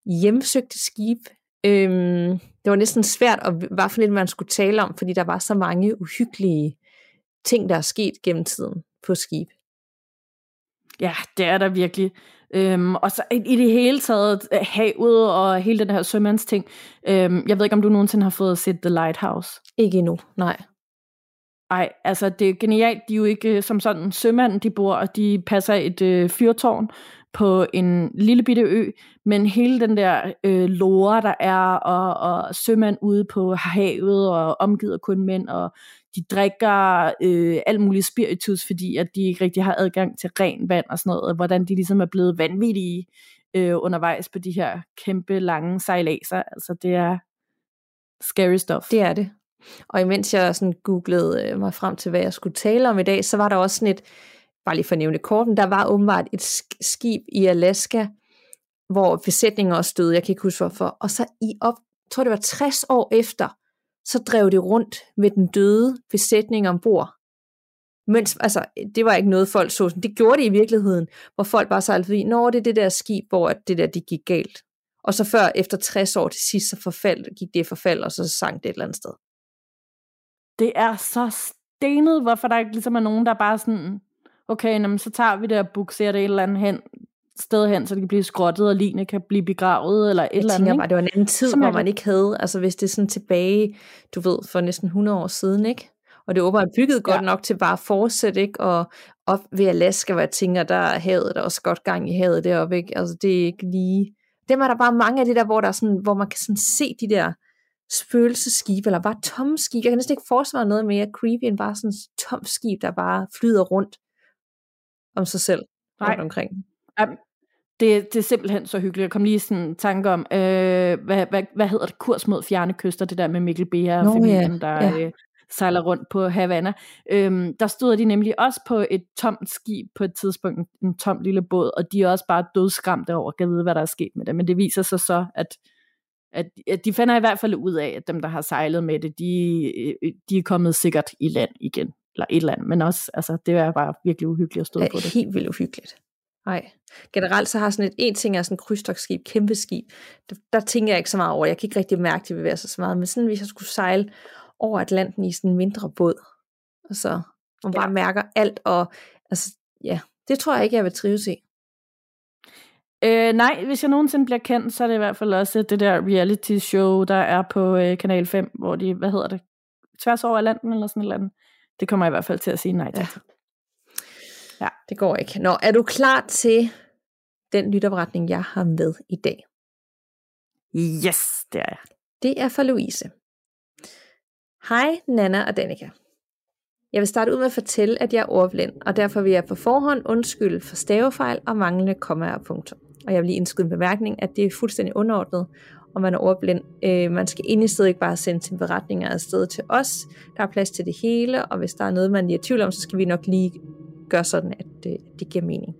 hjemsøgte skib. Øhm, det var næsten svært, at hvad for lidt man skulle tale om, fordi der var så mange uhyggelige ting, der er sket gennem tiden på skib. Ja, det er der virkelig. Øhm, og så i, i det hele taget øh, havet og hele den her sømandsting. Øhm, jeg ved ikke, om du nogensinde har fået set The Lighthouse? Ikke endnu, nej. Nej, altså det er genialt. De er jo ikke øh, som sådan sømand, de bor, og de passer et øh, fyrtårn på en lille bitte ø, men hele den der øh, lore, der er, og, og sømand ude på havet, og omgivet kun mænd, og de drikker øh, alt muligt spiritus, fordi at de ikke rigtig har adgang til ren vand og sådan noget, og hvordan de ligesom er blevet vanvittige øh, undervejs på de her kæmpe lange sejlaser. Altså det er scary stuff. Det er det. Og imens jeg sådan googlede øh, mig frem til, hvad jeg skulle tale om i dag, så var der også sådan et, bare lige for at nævne korten, der var åbenbart et skib i Alaska, hvor besætningen også døde, jeg kan ikke huske hvorfor. Og så i op, jeg tror det var 60 år efter, så drev det rundt med den døde besætning ombord. Mens, altså, det var ikke noget, folk så. Det gjorde det i virkeligheden, hvor folk bare sejlede forbi, når det er det der skib, hvor det der, det gik galt. Og så før, efter 60 år til sidst, så forfald, gik det i forfald, og så sank det et eller andet sted. Det er så stenet, hvorfor der ikke ligesom er nogen, der bare sådan, okay, jamen, så tager vi det og bukserer det et eller andet hen, sted hen, så det kan blive skrottet, og line kan blive begravet, eller et jeg eller andet. Jeg bare, det var en anden tid, Som hvor man ikke havde, altså hvis det er sådan tilbage, du ved, for næsten 100 år siden, ikke? Og det er bygget godt ja. nok til bare at fortsætte, ikke? Og op ved Alaska, hvor jeg tænker, der er havet, der er også godt gang i havet deroppe, ikke? Altså det er ikke lige... Dem er der bare mange af de der, hvor, der er sådan, hvor man kan sådan se de der spøgelseskib, eller bare tomme skib. Jeg kan næsten ikke forestille mig noget mere creepy, end bare sådan et tomt skib, der bare flyder rundt om sig selv Nej. rundt omkring. Jamen, det, det er simpelthen så hyggeligt. Jeg kom lige sådan en tanke om, øh, hvad, hvad, hvad hedder det, kurs mod fjerne kyster, det der med Mikkel Beha og familien, ja. der ja. Øh, sejler rundt på Havana. Øhm, der stod de nemlig også på et tomt skib på et tidspunkt, en tom lille båd, og de er også bare dødskramte over at vide, hvad der er sket med det. Men det viser sig så, at at, at de finder i hvert fald ud af, at dem, der har sejlet med det, de, øh, de er kommet sikkert i land igen. Eller et eller andet, men også, altså, det er bare virkelig uhyggeligt at stå på det. Helt vildt uhyggeligt. Nej. Generelt så har sådan et, en ting er sådan et krydstogsskib, kæmpe skib. Der, der tænker jeg ikke så meget over. Jeg kan ikke rigtig mærke, at det bevæger sig så meget. Men sådan, hvis jeg skulle sejle over Atlanten i sådan en mindre båd, og så man bare ja. mærker alt, og altså, ja, det tror jeg ikke, jeg vil trives i. Øh, nej, hvis jeg nogensinde bliver kendt, så er det i hvert fald også det der reality show, der er på øh, Kanal 5, hvor de, hvad hedder det, tværs over landen eller sådan et eller andet. Det kommer jeg i hvert fald til at sige nej til. Ja. ja. Det går ikke. Nå, er du klar til den lytopretning, jeg har med i dag? Yes, det er jeg. Det er for Louise. Hej, Nana og Danika. Jeg vil starte ud med at fortælle, at jeg er ordblind, og derfor vil jeg på forhånd undskylde for stavefejl og manglende komma og punkter. Og jeg vil lige indskyde en bemærkning, at det er fuldstændig underordnet, og man er ordblind. Øh, man skal ind i stedet ikke bare sende sine beretninger afsted til os. Der er plads til det hele, og hvis der er noget, man er i tvivl om, så skal vi nok lige gøre sådan, at øh, det, det giver mening.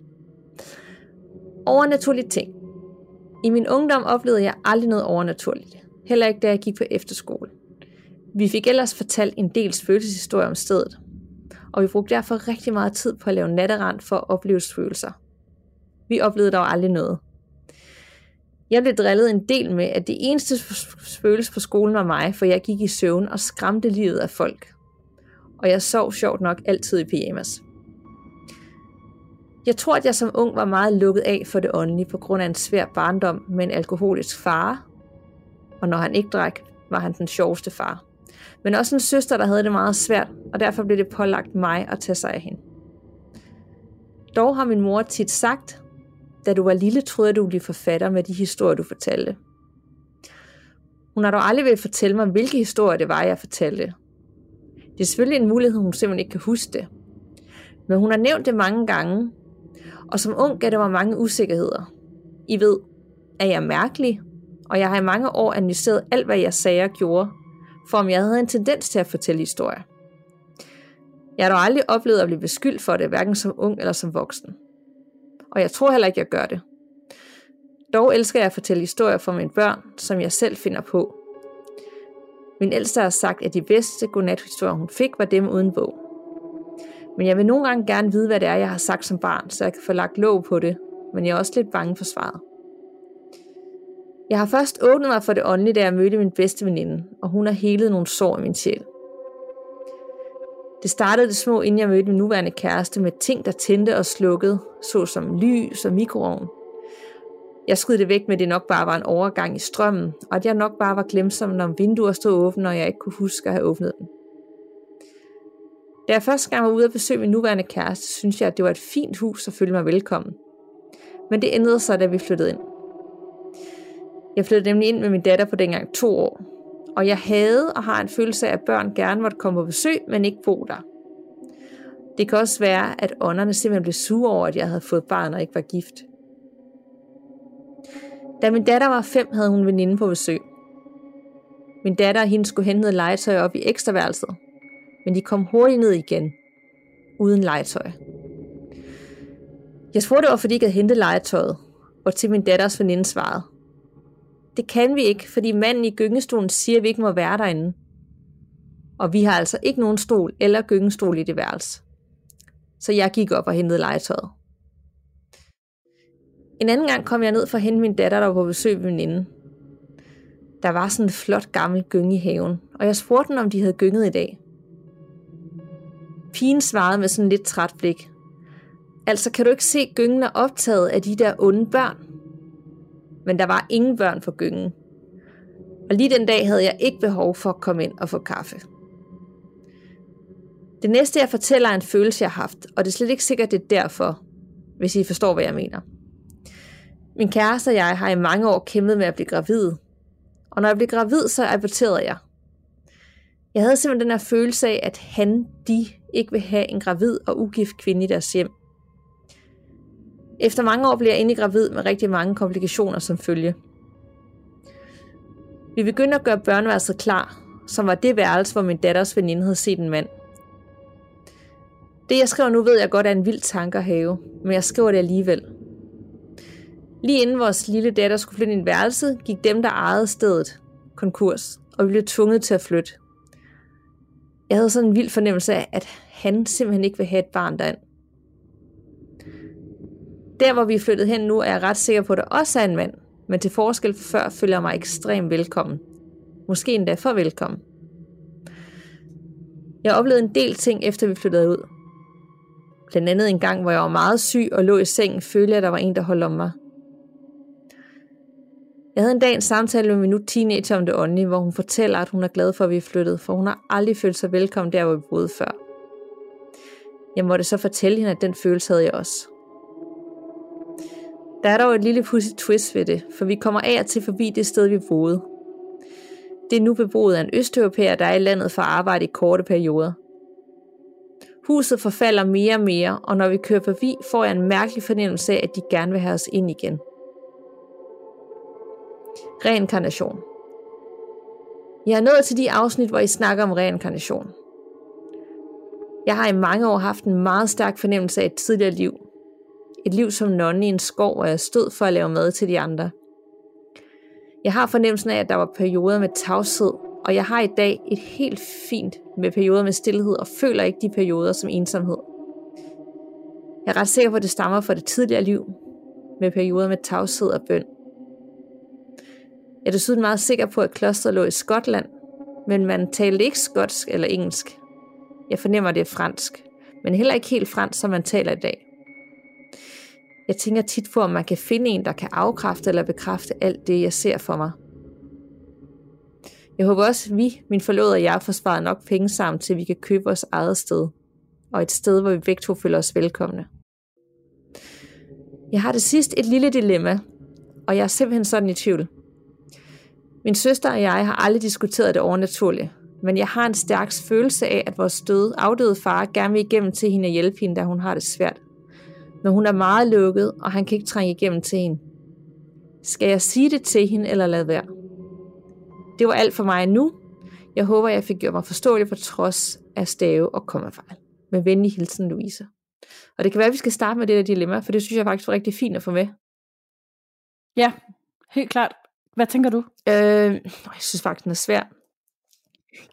Overnaturlige ting. I min ungdom oplevede jeg aldrig noget overnaturligt. Heller ikke da jeg gik på efterskole. Vi fik ellers fortalt en del følelseshistorie om stedet, og vi brugte derfor rigtig meget tid på at lave natterand for at opleve følelser. Vi oplevede dog aldrig noget. Jeg blev drillet en del med, at det eneste følelse på skolen var mig, for jeg gik i søvn og skræmte livet af folk. Og jeg sov sjovt nok altid i pyjamas. Jeg tror, at jeg som ung var meget lukket af for det åndelige på grund af en svær barndom med en alkoholisk far. Og når han ikke drak, var han den sjoveste far men også en søster, der havde det meget svært, og derfor blev det pålagt mig at tage sig af hende. Dog har min mor tit sagt, da du var lille, troede jeg, du ville blive forfatter med de historier, du fortalte. Hun har dog aldrig vil fortælle mig, hvilke historier det var, jeg fortalte. Det er selvfølgelig en mulighed, hun simpelthen ikke kan huske det. Men hun har nævnt det mange gange, og som ung gav det mig mange usikkerheder. I ved, at jeg er mærkelig, og jeg har i mange år analyseret alt, hvad jeg sagde og gjorde, for om jeg havde en tendens til at fortælle historier. Jeg har dog aldrig oplevet at blive beskyldt for det, hverken som ung eller som voksen. Og jeg tror heller ikke, jeg gør det. Dog elsker jeg at fortælle historier for mine børn, som jeg selv finder på. Min ældste har sagt, at de bedste godnathistorier, hun fik, var dem uden bog. Men jeg vil nogle gange gerne vide, hvad det er, jeg har sagt som barn, så jeg kan få lagt låg på det, men jeg er også lidt bange for svaret. Jeg har først åbnet mig for det åndelige, da jeg mødte min bedste veninde, og hun har helet nogle sår i min sjæl. Det startede det små, inden jeg mødte min nuværende kæreste, med ting, der tændte og slukkede, såsom lys og mikroovn, Jeg skød det væk med, at det nok bare var en overgang i strømmen, og at jeg nok bare var glemsom, når vinduer stod åbne, og jeg ikke kunne huske at have åbnet dem. Da jeg første gang var ude at besøge min nuværende kæreste, synes jeg, at det var et fint hus at føle mig velkommen. Men det ændrede sig, da vi flyttede ind. Jeg flyttede nemlig ind med min datter på dengang to år, og jeg havde og har en følelse af, at børn gerne måtte komme på besøg, men ikke bo der. Det kan også være, at ånderne simpelthen blev sure over, at jeg havde fået barn og ikke var gift. Da min datter var fem, havde hun veninde på besøg. Min datter og hende skulle hente legetøj op i ekstraværelset, men de kom hurtigt ned igen, uden legetøj. Jeg spurgte, hvorfor de ikke havde hentet legetøjet, og til min datters veninde svarede. Det kan vi ikke, fordi manden i gyngestolen siger, at vi ikke må være derinde. Og vi har altså ikke nogen stol eller gyngestol i det værelse. Så jeg gik op og hentede legetøjet. En anden gang kom jeg ned for at hente min datter, der var på besøg ved veninde. Der var sådan en flot gammel gynge i haven, og jeg spurgte dem, om de havde gynget i dag. Pigen svarede med sådan lidt træt blik. Altså, kan du ikke se, at gyngen er optaget af de der onde børn? Men der var ingen børn for gyngen. Og lige den dag havde jeg ikke behov for at komme ind og få kaffe. Det næste, jeg fortæller, er en følelse, jeg har haft, og det er slet ikke sikkert, det er derfor, hvis I forstår, hvad jeg mener. Min kæreste og jeg har i mange år kæmpet med at blive gravid. Og når jeg blev gravid, så aborterede jeg. Jeg havde simpelthen den her følelse af, at han, de, ikke vil have en gravid og ugift kvinde i deres hjem. Efter mange år blev jeg endelig gravid med rigtig mange komplikationer som følge. Vi begyndte at gøre børneværelset klar, som var det værelse, hvor min datters veninde havde set en mand. Det jeg skriver nu ved jeg godt er en vild tanke at have, men jeg skriver det alligevel. Lige inden vores lille datter skulle flytte ind i værelset, gik dem, der ejede stedet, konkurs, og vi blev tvunget til at flytte. Jeg havde sådan en vild fornemmelse af, at han simpelthen ikke vil have et barn derind. Der, hvor vi er flyttet hen nu, er jeg ret sikker på, at der også er en mand, men til forskel før føler jeg mig ekstremt velkommen. Måske endda for velkommen. Jeg oplevede en del ting, efter vi flyttede ud. Blandt andet en gang, hvor jeg var meget syg og lå i sengen, følte jeg, at der var en, der holdt om mig. Jeg havde en dag en samtale med min nu teenager om det åndelige, hvor hun fortæller, at hun er glad for, at vi er flyttet, for hun har aldrig følt sig velkommen der, hvor vi boede før. Jeg måtte så fortælle hende, at den følelse havde jeg også. Der er dog et lille pussy twist ved det, for vi kommer af og til forbi det sted, vi boede. Det er nu beboet af en østeuropæer, der er i landet for at arbejde i korte perioder. Huset forfalder mere og mere, og når vi kører forbi, får jeg en mærkelig fornemmelse af, at de gerne vil have os ind igen. Reinkarnation. Jeg er nået til de afsnit, hvor I snakker om reinkarnation. Jeg har i mange år haft en meget stærk fornemmelse af et tidligere liv. Et liv som nonne i en skov, hvor jeg stod for at lave mad til de andre. Jeg har fornemmelsen af, at der var perioder med tavshed, og jeg har i dag et helt fint med perioder med stillhed, og føler ikke de perioder som ensomhed. Jeg er ret sikker på, at det stammer fra det tidligere liv, med perioder med tavshed og bøn. Jeg er desuden meget sikker på, at klosteret lå i Skotland, men man talte ikke skotsk eller engelsk. Jeg fornemmer, at det er fransk, men heller ikke helt fransk, som man taler i dag. Jeg tænker tit på, om man kan finde en, der kan afkræfte eller bekræfte alt det, jeg ser for mig. Jeg håber også, at vi, min forlovede og jeg, får sparet nok penge sammen, til vi kan købe vores eget sted. Og et sted, hvor vi begge to føler os velkomne. Jeg har det sidst et lille dilemma, og jeg er simpelthen sådan i tvivl. Min søster og jeg har aldrig diskuteret det overnaturlige, men jeg har en stærk følelse af, at vores døde, afdøde far gerne vil igennem til hende og hjælpe hende, da hun har det svært. Men hun er meget lukket, og han kan ikke trænge igennem til hende. Skal jeg sige det til hende, eller lade være? Det var alt for mig nu. Jeg håber, jeg fik gjort mig forståelig på trods af stave og kommafejl. Med venlig hilsen, Louise. Og det kan være, at vi skal starte med det der dilemma, for det synes jeg faktisk var rigtig fint at få med. Ja, helt klart. Hvad tænker du? Øh, jeg synes faktisk, den er svær.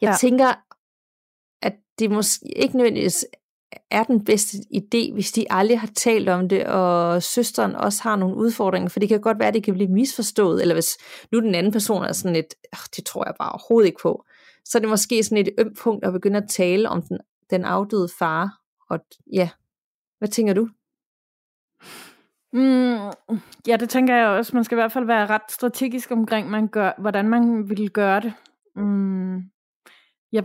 Jeg ja. tænker, at det måske ikke nødvendigvis er den bedste idé, hvis de aldrig har talt om det, og søsteren også har nogle udfordringer, for det kan godt være, at det kan blive misforstået, eller hvis nu den anden person er sådan et, det tror jeg bare overhovedet ikke på, så er det måske sådan et ømt punkt at begynde at tale om den, den afdøde far, og ja, hvad tænker du? Mm, ja, det tænker jeg også. Man skal i hvert fald være ret strategisk omkring, man gør, hvordan man vil gøre det. Mm. Jeg,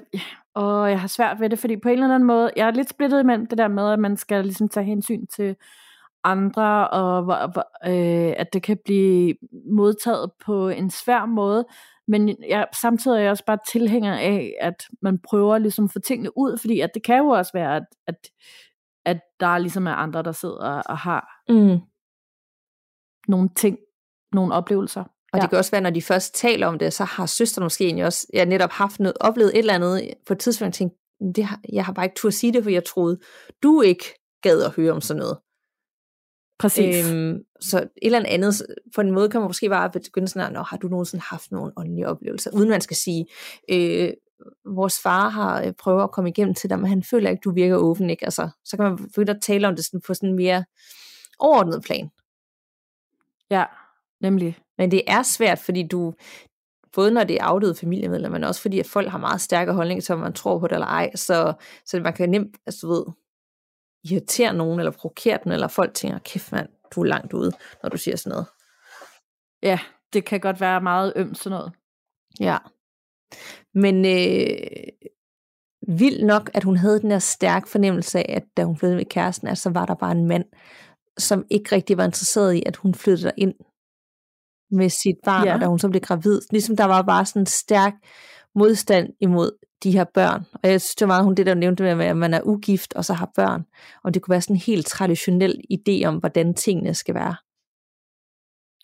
og jeg har svært ved det, fordi på en eller anden måde, jeg er lidt splittet imellem det der med, at man skal ligesom tage hensyn til andre, og øh, at det kan blive modtaget på en svær måde. Men jeg, samtidig er jeg også bare tilhænger af, at man prøver ligesom at få tingene ud, fordi at det kan jo også være, at, at, at der ligesom er andre, der sidder og har mm. nogle ting, nogle oplevelser. Og ja. det kan også være, når de først taler om det, så har søsteren måske egentlig også jeg netop haft noget, oplevet et eller andet på et tidspunkt, og tænkt, det har, jeg har bare ikke tur at sige det, for jeg troede, du ikke gad at høre om sådan noget. Præcis. Øhm, så et eller andet, på en måde kan man måske bare begynde sådan, at har du nogensinde haft nogle åndelige oplevelser, uden man skal sige, øh, vores far har øh, prøvet at komme igennem til dig, men han føler ikke, du virker åben, ikke? Altså, så kan man begynde at tale om det sådan på sådan en mere overordnet plan. Ja, nemlig. Men det er svært, fordi du, både når det er afdøde familiemedlemmer, men også fordi at folk har meget stærke holdninger til, om man tror på det eller ej, så, så man kan nemt, altså du ved, irritere nogen, eller provokere den, eller folk tænker, kæft mand, du er langt ude, når du siger sådan noget. Ja, det kan godt være meget ømt sådan noget. Ja. Men øh, vildt nok, at hun havde den her stærk fornemmelse af, at da hun flyttede med kæresten, at så var der bare en mand, som ikke rigtig var interesseret i, at hun flyttede ind med sit barn, ja. og da hun så blev gravid. Ligesom der var bare sådan en stærk modstand imod de her børn. Og jeg synes, det var meget hun det, der nævnte med, at man er ugift og så har børn. Og det kunne være sådan en helt traditionel idé om, hvordan tingene skal være.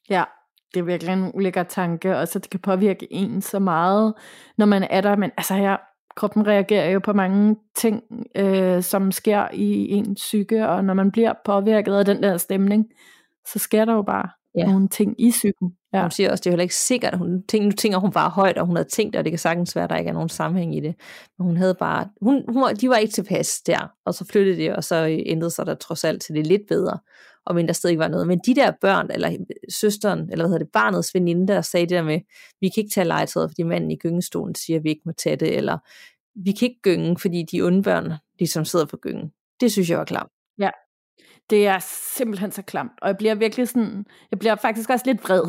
Ja, det er virkelig en ulækker tanke, og så det kan påvirke en så meget, når man er der. Men altså, jeg, kroppen reagerer jo på mange ting, øh, som sker i ens psyke, og når man bliver påvirket af den der stemning, så sker der jo bare ja. nogle ting i psyken. Ja. Hun siger også, det er heller ikke sikkert, at hun tænker, nu tænker hun bare højt, og hun havde tænkt, og det kan sagtens være, at der ikke er nogen sammenhæng i det. Men hun havde bare, hun, hun, de var ikke tilpas der, og så flyttede de, og så ændrede sig der trods alt til det lidt bedre, og men der stadig var noget. Men de der børn, eller søsteren, eller hvad hedder det, barnets veninde, der sagde det der med, vi kan ikke tage legetøjet, fordi manden i gyngestolen siger, at vi ikke må tage det, eller vi kan ikke gynge, fordi de onde børn, de som sidder på gyngen. Det synes jeg var klart. Det er simpelthen så klamt, og jeg bliver virkelig sådan, jeg bliver faktisk også lidt vred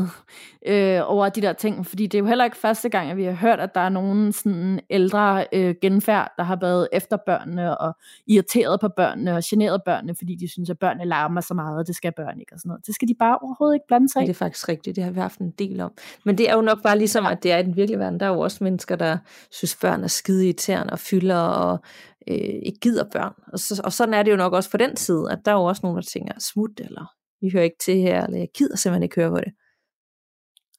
øh, over de der ting, fordi det er jo heller ikke første gang, at vi har hørt, at der er nogen sådan ældre øh, genfærd, der har været efter børnene, og irriteret på børnene, og generet børnene, fordi de synes, at børnene larmer så meget, og det skal børn ikke, og sådan noget. Det skal de bare overhovedet ikke blande sig i. Det er faktisk rigtigt, det har vi haft en del om. Men det er jo nok bare ligesom, at det er i den virkelige verden, der er jo også mennesker, der synes, børn er skide irriterende og fylder, og øh, ikke gider børn. Og, så, og sådan er det jo nok også på den side, at der er jo også nogen, der tænker, smut, eller vi hører ikke til her, eller jeg gider simpelthen ikke høre på det.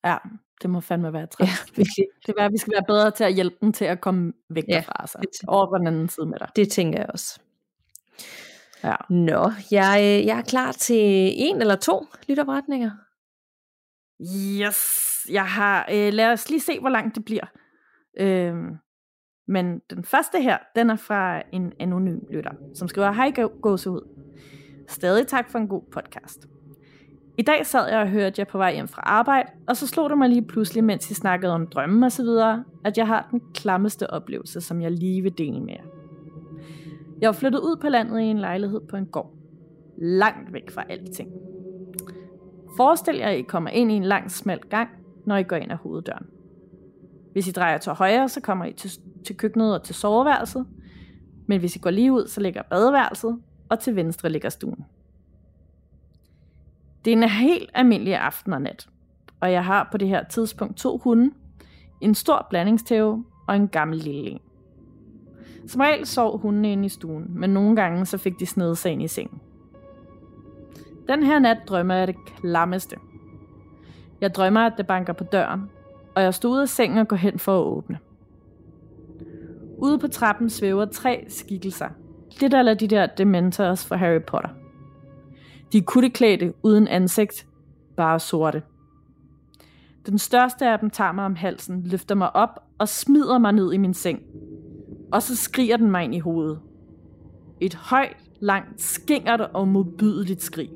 Ja, det må fandme være træt. Ja, virkelig. Det er, at vi skal være bedre til at hjælpe dem til at komme væk ja, derfra sig. Over på den anden side med dig. Det tænker jeg også. Ja. Nå, jeg, jeg er klar til en eller to lytopretninger. Yes, jeg har, øh, lad os lige se, hvor langt det bliver. Øh, men den første her, den er fra en anonym lytter, som skriver, Hej ud. Stadig tak for en god podcast. I dag sad jeg og hørte jer på vej hjem fra arbejde, og så slog det mig lige pludselig, mens I snakkede om drømme og så videre, at jeg har den klammeste oplevelse, som jeg lige vil dele med jer. Jeg var flyttet ud på landet i en lejlighed på en gård. Langt væk fra alting. Forestil jer, at I kommer ind i en lang, smal gang, når I går ind ad hoveddøren. Hvis I drejer til højre, så kommer I til, til køkkenet og til soveværelset. Men hvis I går lige ud, så ligger badeværelset, og til venstre ligger stuen. Det er en helt almindelig aften og nat, og jeg har på det her tidspunkt to hunde, en stor blandingstæve og en gammel lille en. Som regel sov hundene inde i stuen, men nogle gange så fik de snedet sig ind i sengen. Den her nat drømmer jeg det klammeste. Jeg drømmer, at det banker på døren, og jeg stod ud af sengen og går hen for at åbne. Ude på trappen svæver tre skikkelser. Lidt eller de der Dementors fra Harry Potter. De er kutteklædte uden ansigt, bare sorte. Den største af dem tager mig om halsen, løfter mig op og smider mig ned i min seng. Og så skriger den mig ind i hovedet. Et højt, langt, skingert og modbydeligt skrig.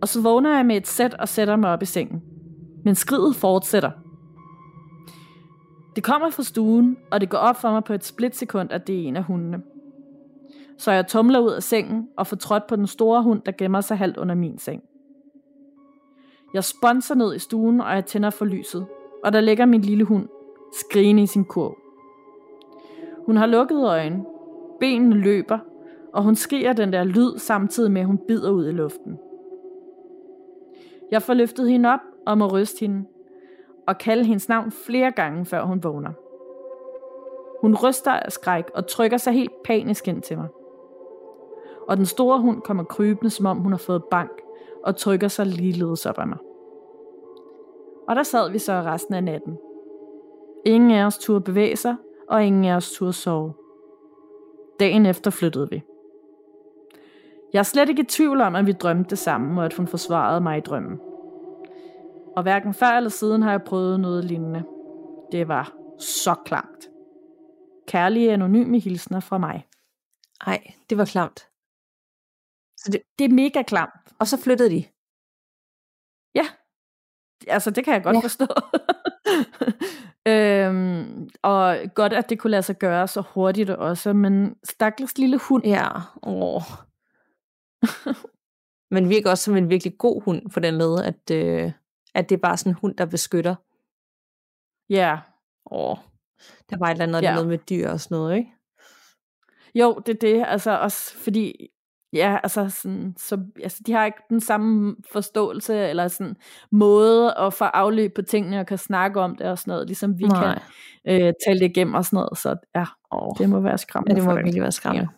Og så vågner jeg med et sæt og sætter mig op i sengen. Men skridet fortsætter – det kommer fra stuen, og det går op for mig på et splitsekund, at det er en af hundene. Så jeg tumler ud af sengen og får trådt på den store hund, der gemmer sig halvt under min seng. Jeg sponser ned i stuen, og jeg tænder for lyset, og der ligger min lille hund, skrigende i sin kurv. Hun har lukket øjne, benene løber, og hun skriger den der lyd samtidig med, at hun bider ud i luften. Jeg får løftet hende op og må ryste hende, og kalde hendes navn flere gange, før hun vågner. Hun ryster af skræk og trykker sig helt panisk ind til mig. Og den store hund kommer krybende, som om hun har fået bank, og trykker sig ligeledes op af mig. Og der sad vi så resten af natten. Ingen af os turde bevæge sig, og ingen af os turde sove. Dagen efter flyttede vi. Jeg er slet ikke i tvivl om, at vi drømte det samme, og at hun forsvarede mig i drømmen. Og hverken før eller siden har jeg prøvet noget lignende. Det var så klamt. Kærlige anonyme hilsner fra mig. Ej, det var klamt. Så det, det er mega klamt. Og så flyttede de. Ja, altså det kan jeg godt Ja. forstå. øhm, og godt, at det kunne lade sig gøre så hurtigt også, men stakkels lille hund. Ja, åh. Men virker også som en virkelig god hund på den led, at, øh, at det er bare sådan en hund, der beskytter. Ja, Åh, der var et eller andet, Ja. ja. noget med dyr og sådan noget, ikke? jo, det er det, altså også fordi, ja, altså, sådan, så, altså de har ikke den samme forståelse, eller sådan måde at få afløb på tingene, og kan snakke om det og sådan noget, ligesom vi Nej. kan øh, tale det igennem og sådan noget, så ja, Åh, det må være ja, skræmmende det må virkelig være skræmmende.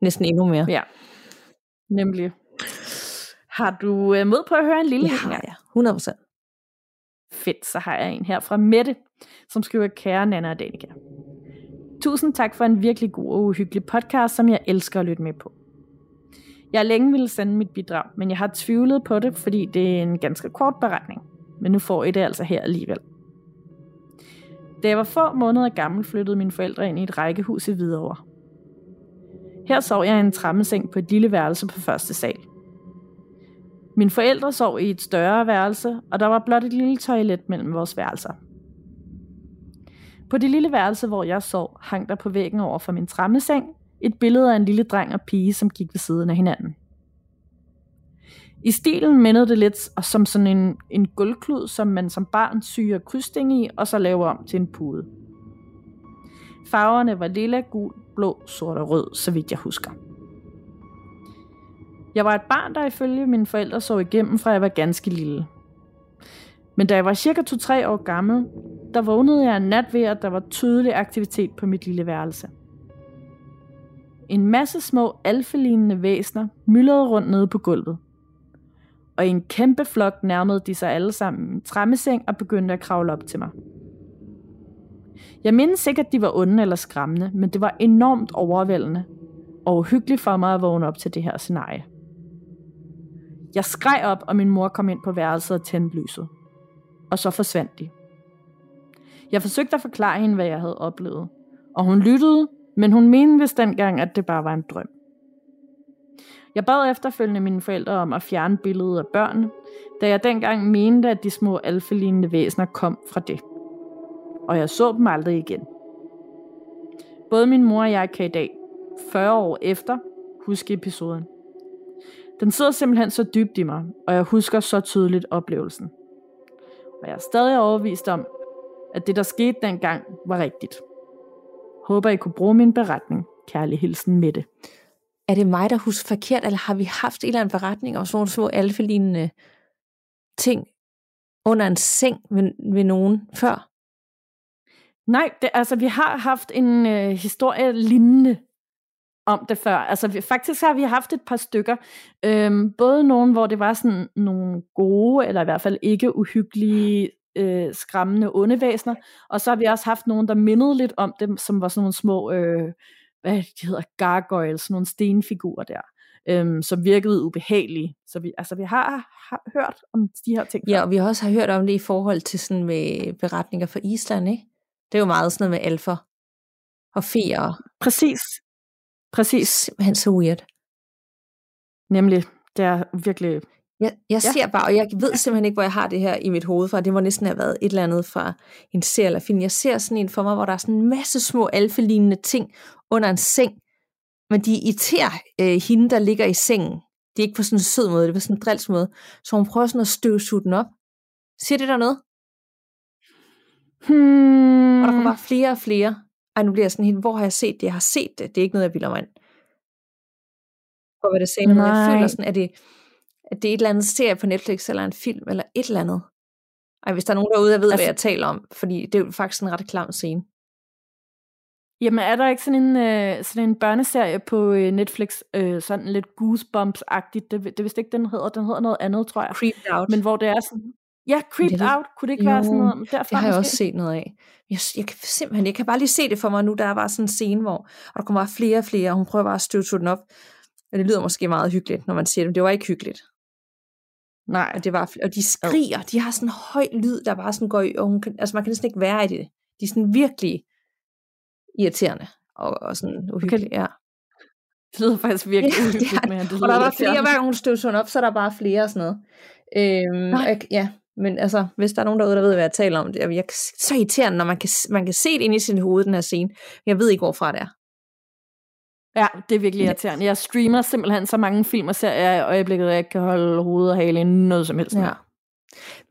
Næsten endnu mere. Ja, nemlig. Har du øh, mod på at høre en lille her? jeg. 100 procent. Fedt, så har jeg en her fra Mette, som skriver, kære Nana og Danika. Tusind tak for en virkelig god og uhyggelig podcast, som jeg elsker at lytte med på. Jeg har længe ville sende mit bidrag, men jeg har tvivlet på det, fordi det er en ganske kort beretning. Men nu får I det altså her alligevel. Da jeg var få måneder gammel, flyttede mine forældre ind i et rækkehus i Hvidovre. Her sov jeg i en trammeseng på et lille værelse på første sal. Mine forældre sov i et større værelse, og der var blot et lille toilet mellem vores værelser. På det lille værelse, hvor jeg sov, hang der på væggen over for min trammeseng et billede af en lille dreng og pige, som gik ved siden af hinanden. I stilen mindede det lidt som sådan en, en gulvklud, som man som barn syger krydsting i, og så laver om til en pude. Farverne var lilla, gul, blå, sort og rød, så vidt jeg husker. Jeg var et barn, der ifølge mine forældre så igennem, fra jeg var ganske lille. Men da jeg var cirka 2-3 år gammel, der vågnede jeg en nat ved, at der var tydelig aktivitet på mit lille værelse. En masse små alfelignende væsner myldrede rundt nede på gulvet. Og i en kæmpe flok nærmede de sig alle sammen min træmmeseng og begyndte at kravle op til mig. Jeg mindes ikke, at de var onde eller skræmmende, men det var enormt overvældende og uhyggeligt for mig at vågne op til det her scenarie. Jeg skreg op, og min mor kom ind på værelset og tændte lyset. Og så forsvandt de. Jeg forsøgte at forklare hende, hvad jeg havde oplevet. Og hun lyttede, men hun mente vist dengang, at det bare var en drøm. Jeg bad efterfølgende mine forældre om at fjerne billedet af børnene, da jeg dengang mente, at de små alfelignende væsener kom fra det. Og jeg så dem aldrig igen. Både min mor og jeg kan i dag, 40 år efter, huske episoden. Den sidder simpelthen så dybt i mig, og jeg husker så tydeligt oplevelsen. Og jeg er stadig overbevist om, at det der skete dengang var rigtigt. Håber I kunne bruge min beretning. Kærlig hilsen Mette. Er det mig, der husker forkert, eller har vi haft en eller anden beretning om sådan nogle små alfelignende ting under en seng ved, ved nogen før? Nej, det, altså vi har haft en øh, historie lignende om det før. Altså vi, faktisk har vi haft et par stykker. Øhm, både nogle, hvor det var sådan nogle gode, eller i hvert fald ikke uhyggelige, øh, skræmmende onde væsener. Og så har vi også haft nogle, der mindede lidt om dem, som var sådan nogle små, øh, hvad de hedder, gargoyles, sådan nogle stenfigurer der, øhm, som virkede ubehagelige. Så vi, altså, vi har, har hørt om de her ting. Ja, før. og vi har også hørt om det i forhold til sådan med beretninger fra Island, ikke? Det er jo meget sådan noget med alfer og feer. Præcis. Præcis. Simpelthen så weird. Nemlig, det er virkelig Jeg, jeg Ja. ser bare, og jeg ved simpelthen ikke, hvor jeg har det her i mit hoved fra. Det må næsten have været et eller andet fra en serie eller film. Jeg ser sådan en for mig, hvor der er sådan en masse små alfelignende ting under en seng. Men de irriterer øh, hende, der ligger i sengen. Det er ikke på sådan en sød måde, det er på sådan en drils måde. Så hun prøver sådan at støvsuge den op. Siger det der noget? Hmm. Og der kommer bare flere og flere. Ej, nu bliver jeg sådan helt, hvor har jeg set det? Jeg har set det. Det er ikke noget, jeg bilder mig ind. For hvad det sagde, men jeg føler sådan, at det, at det er et eller andet serie på Netflix, eller en film, eller et eller andet. Ej, hvis der er nogen derude, der ved, altså, hvad jeg taler om, fordi det er jo faktisk en ret klam scene. Jamen, er der ikke sådan en, øh, sådan en børneserie på øh, Netflix, øh, sådan lidt Goosebumps-agtigt? Det, det vist ikke, den hedder. Den hedder noget andet, tror jeg. Creeped Out. Men hvor det er sådan... Ja, Creeped det- Out. Kunne det ikke være sådan Jo, noget derfra? Det har jeg måske? også set noget af. Jeg, jeg kan simpelthen, jeg kan bare lige se det for mig nu, der er bare sådan en scene, hvor og der kommer bare flere og flere, og hun prøver bare at støvsuge den op. Og det lyder måske meget hyggeligt, når man siger det, men det var ikke hyggeligt. Nej. Og, det var, og de skriger, de har sådan en høj lyd, der bare sådan går i, og hun kan, altså man kan næsten ikke være i det. De er sådan virkelig irriterende, og, og sådan uhyggelige, ja. Det lyder faktisk virkelig Ja, ja, uhyggeligt, er men det Og der lyder var flere, hver gang hun støvsuger den op, så er der bare flere og sådan noget. Øhm, Nej. og, ja, men altså, hvis der er nogen derude, der ved, hvad jeg taler om, det er jeg, så irriterende, når man kan, man kan se det inde i sin hoved, den her scene. Jeg ved ikke, hvorfra det er. Ja, det er virkelig Ja. irriterende. Jeg streamer simpelthen så mange film og serier i øjeblikket, at jeg ikke kan holde hovedet og hale i noget som helst. Ja. mere.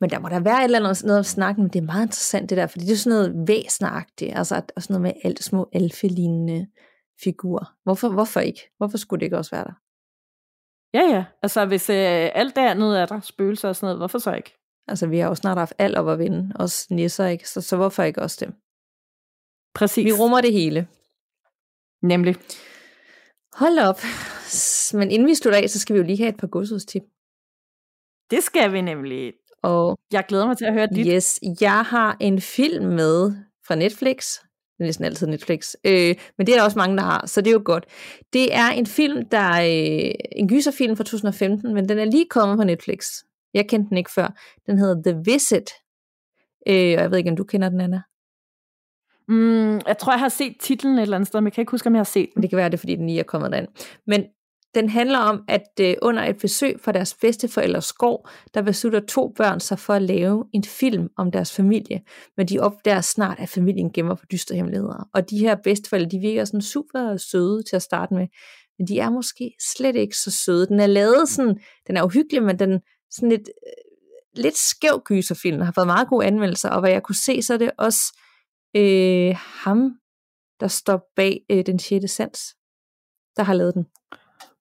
Men der må der være et eller andet noget at snakke om. Det er meget interessant det der, fordi det er sådan noget væsneragtigt, altså at- og sådan noget med alt små alfelignende figurer. Hvorfor, hvorfor ikke? Hvorfor skulle det ikke også være der? Ja, ja. Altså, hvis øh, alt det andet er der, spøgelser og sådan noget, hvorfor så ikke? Altså, vi har jo snart haft alt op at vinde, også nisser, ikke? Så, så hvorfor ikke også dem? Præcis. Vi rummer det hele. Nemlig. Hold op. Men inden vi slutter af, så skal vi jo lige have et par godsudstip. Det skal vi nemlig. Og Jeg glæder mig til at høre dit. yes, jeg har en film med fra Netflix. Det er næsten altid Netflix. Øh, men det er der også mange, der har, så det er jo godt. Det er en film, der er øh, en gyserfilm fra 2015, men den er lige kommet på Netflix. Jeg kendte den ikke før. Den hedder The Visit. Øh, og jeg ved ikke, om du kender den, Anna. Mm, jeg tror, jeg har set titlen et eller andet sted, men jeg kan ikke huske, om jeg har set den. Det kan være, det er, fordi den lige er kommet derind. Men den handler om, at øh, under et besøg fra deres bedsteforældres gård, der beslutter to børn sig for at lave en film om deres familie. Men de opdager snart, at familien gemmer på dystre hemmeligheder. Og de her bedsteforældre, de virker sådan super søde til at starte med. Men de er måske slet ikke så søde. Den er lavet sådan, den er uhyggelig, men den sådan lidt, øh, lidt skæv gyserfilm. Har fået meget gode anmeldelser, og hvad jeg kunne se, så er det også øh, ham, der står bag øh, den 6. sans, der har lavet den.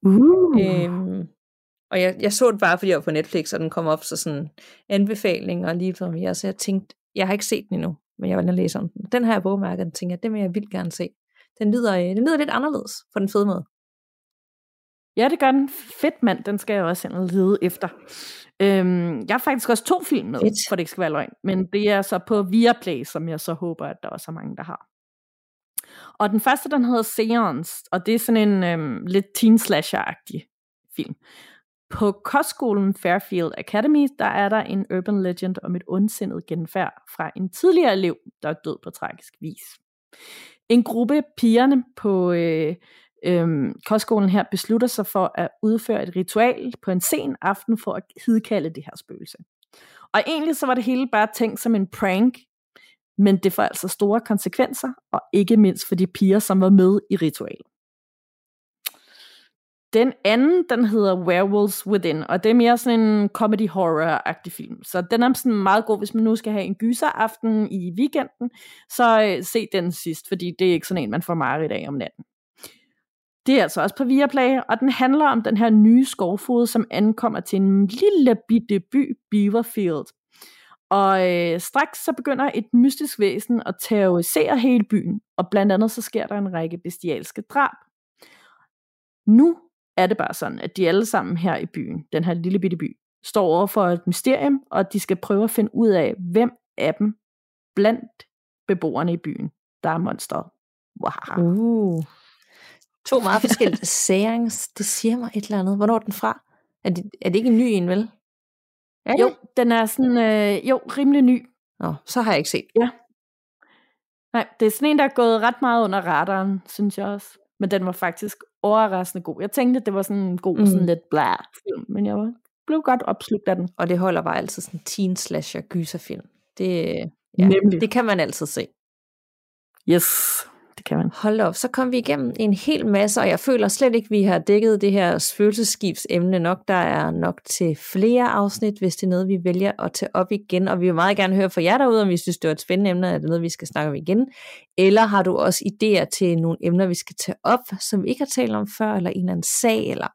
Uh. Øhm, og jeg, jeg så den bare, fordi jeg var på Netflix, og den kom op så sådan anbefaling og lige mig, så jeg tænkte, jeg har ikke set den endnu, men jeg vil gerne læse om den. Den har jeg bogmærket, den tænker jeg, den vil jeg vildt gerne se. Den lyder, øh, den lyder lidt anderledes på den fede måde. Ja, det gør den. Fedt mand, den skal jeg også ind og lede efter. Øhm, jeg har faktisk også to film med, Fedt. for det ikke skal være løgn. Men det er så på Viaplay, som jeg så håber, at der også er mange, der har. Og den første, den hedder Seance, og det er sådan en øhm, lidt teen slasher-agtig film. På kostskolen Fairfield Academy, der er der en urban legend om et ondsindet genfærd fra en tidligere elev, der er død på tragisk vis. En gruppe pigerne på øh, øhm, kostskolen her beslutter sig for at udføre et ritual på en sen aften for at hidkalde det her spøgelse. Og egentlig så var det hele bare tænkt som en prank, men det får altså store konsekvenser, og ikke mindst for de piger, som var med i ritualet. Den anden, den hedder Werewolves Within, og det er mere sådan en comedy horror-agtig film. Så den er sådan meget god, hvis man nu skal have en gyseraften i weekenden, så øh, se den sidst, fordi det er ikke sådan en, man får meget i af om natten. Det er altså også på Viaplay, og den handler om den her nye skovfod, som ankommer til en lille bitte by, Beaverfield. Og øh, straks så begynder et mystisk væsen at terrorisere hele byen, og blandt andet så sker der en række bestialske drab. Nu er det bare sådan, at de alle sammen her i byen, den her lille bitte by, står over for et mysterium, og de skal prøve at finde ud af, hvem af dem blandt beboerne i byen, der er monstret. Wow. Uh. To meget forskellige seangs, det siger mig et eller andet. Hvornår er den fra? Er det, er det ikke en ny en, vel? Er det? Jo, den er sådan, øh, jo, rimelig ny. Nå, så har jeg ikke set. Nej, det er sådan en, der er gået ret meget under radaren, synes jeg også. Men den var faktisk overraskende god. Jeg tænkte, at det var sådan en god, mm. sådan lidt blæ film, men jeg var, blev godt opslugt af den. Og det holder bare altid sådan en teen slasher gyserfilm. Det, ja, Nemlig. det kan man altid se. Yes, det kan man. Hold op, så kom vi igennem en hel masse, og jeg føler slet ikke, at vi har dækket det her følelsesskibsemne nok. Der er nok til flere afsnit, hvis det er noget, vi vælger at tage op igen. Og vi vil meget gerne høre fra jer derude, om vi synes, det er et spændende emne, er det noget, vi skal snakke om igen. Eller har du også idéer til nogle emner, vi skal tage op, som vi ikke har talt om før, eller en eller anden sag, eller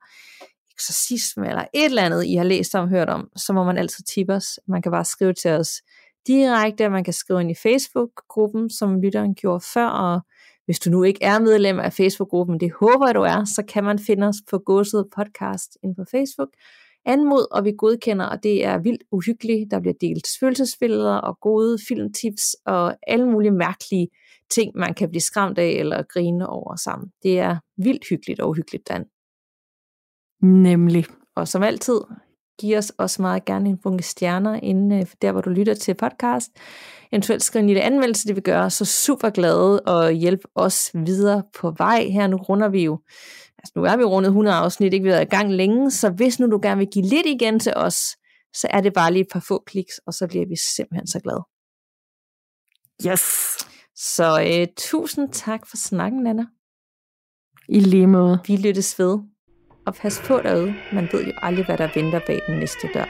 eksorcisme, eller et eller andet, I har læst om, hørt om, så må man altid tippe os. Man kan bare skrive til os direkte, man kan skrive ind i Facebook-gruppen, som lytteren gjorde før, og hvis du nu ikke er medlem af Facebook-gruppen, det håber jeg, du er, så kan man finde os på Gåsede Podcast ind på Facebook. Anmod, og vi godkender, og det er vildt uhyggeligt. Der bliver delt følelsesbilleder og gode filmtips og alle mulige mærkelige ting, man kan blive skræmt af eller grine over sammen. Det er vildt hyggeligt og uhyggeligt, Dan. Nemlig. Og som altid, giv os også meget gerne en bunke stjerner inde øh, der, hvor du lytter til podcast. Eventuelt skriv en lille anmeldelse, det vil gøre os så super glade og hjælpe os videre på vej. Her nu runder vi jo, altså nu er vi rundet 100 afsnit, ikke vi har været i gang længe, så hvis nu du gerne vil give lidt igen til os, så er det bare lige et par få kliks, og så bliver vi simpelthen så glade. Yes. Så øh, tusind tak for snakken, Anna. I lige måde. Vi lyttes ved. Og pas på derude. Man ved jo aldrig, hvad der venter bag den næste dør.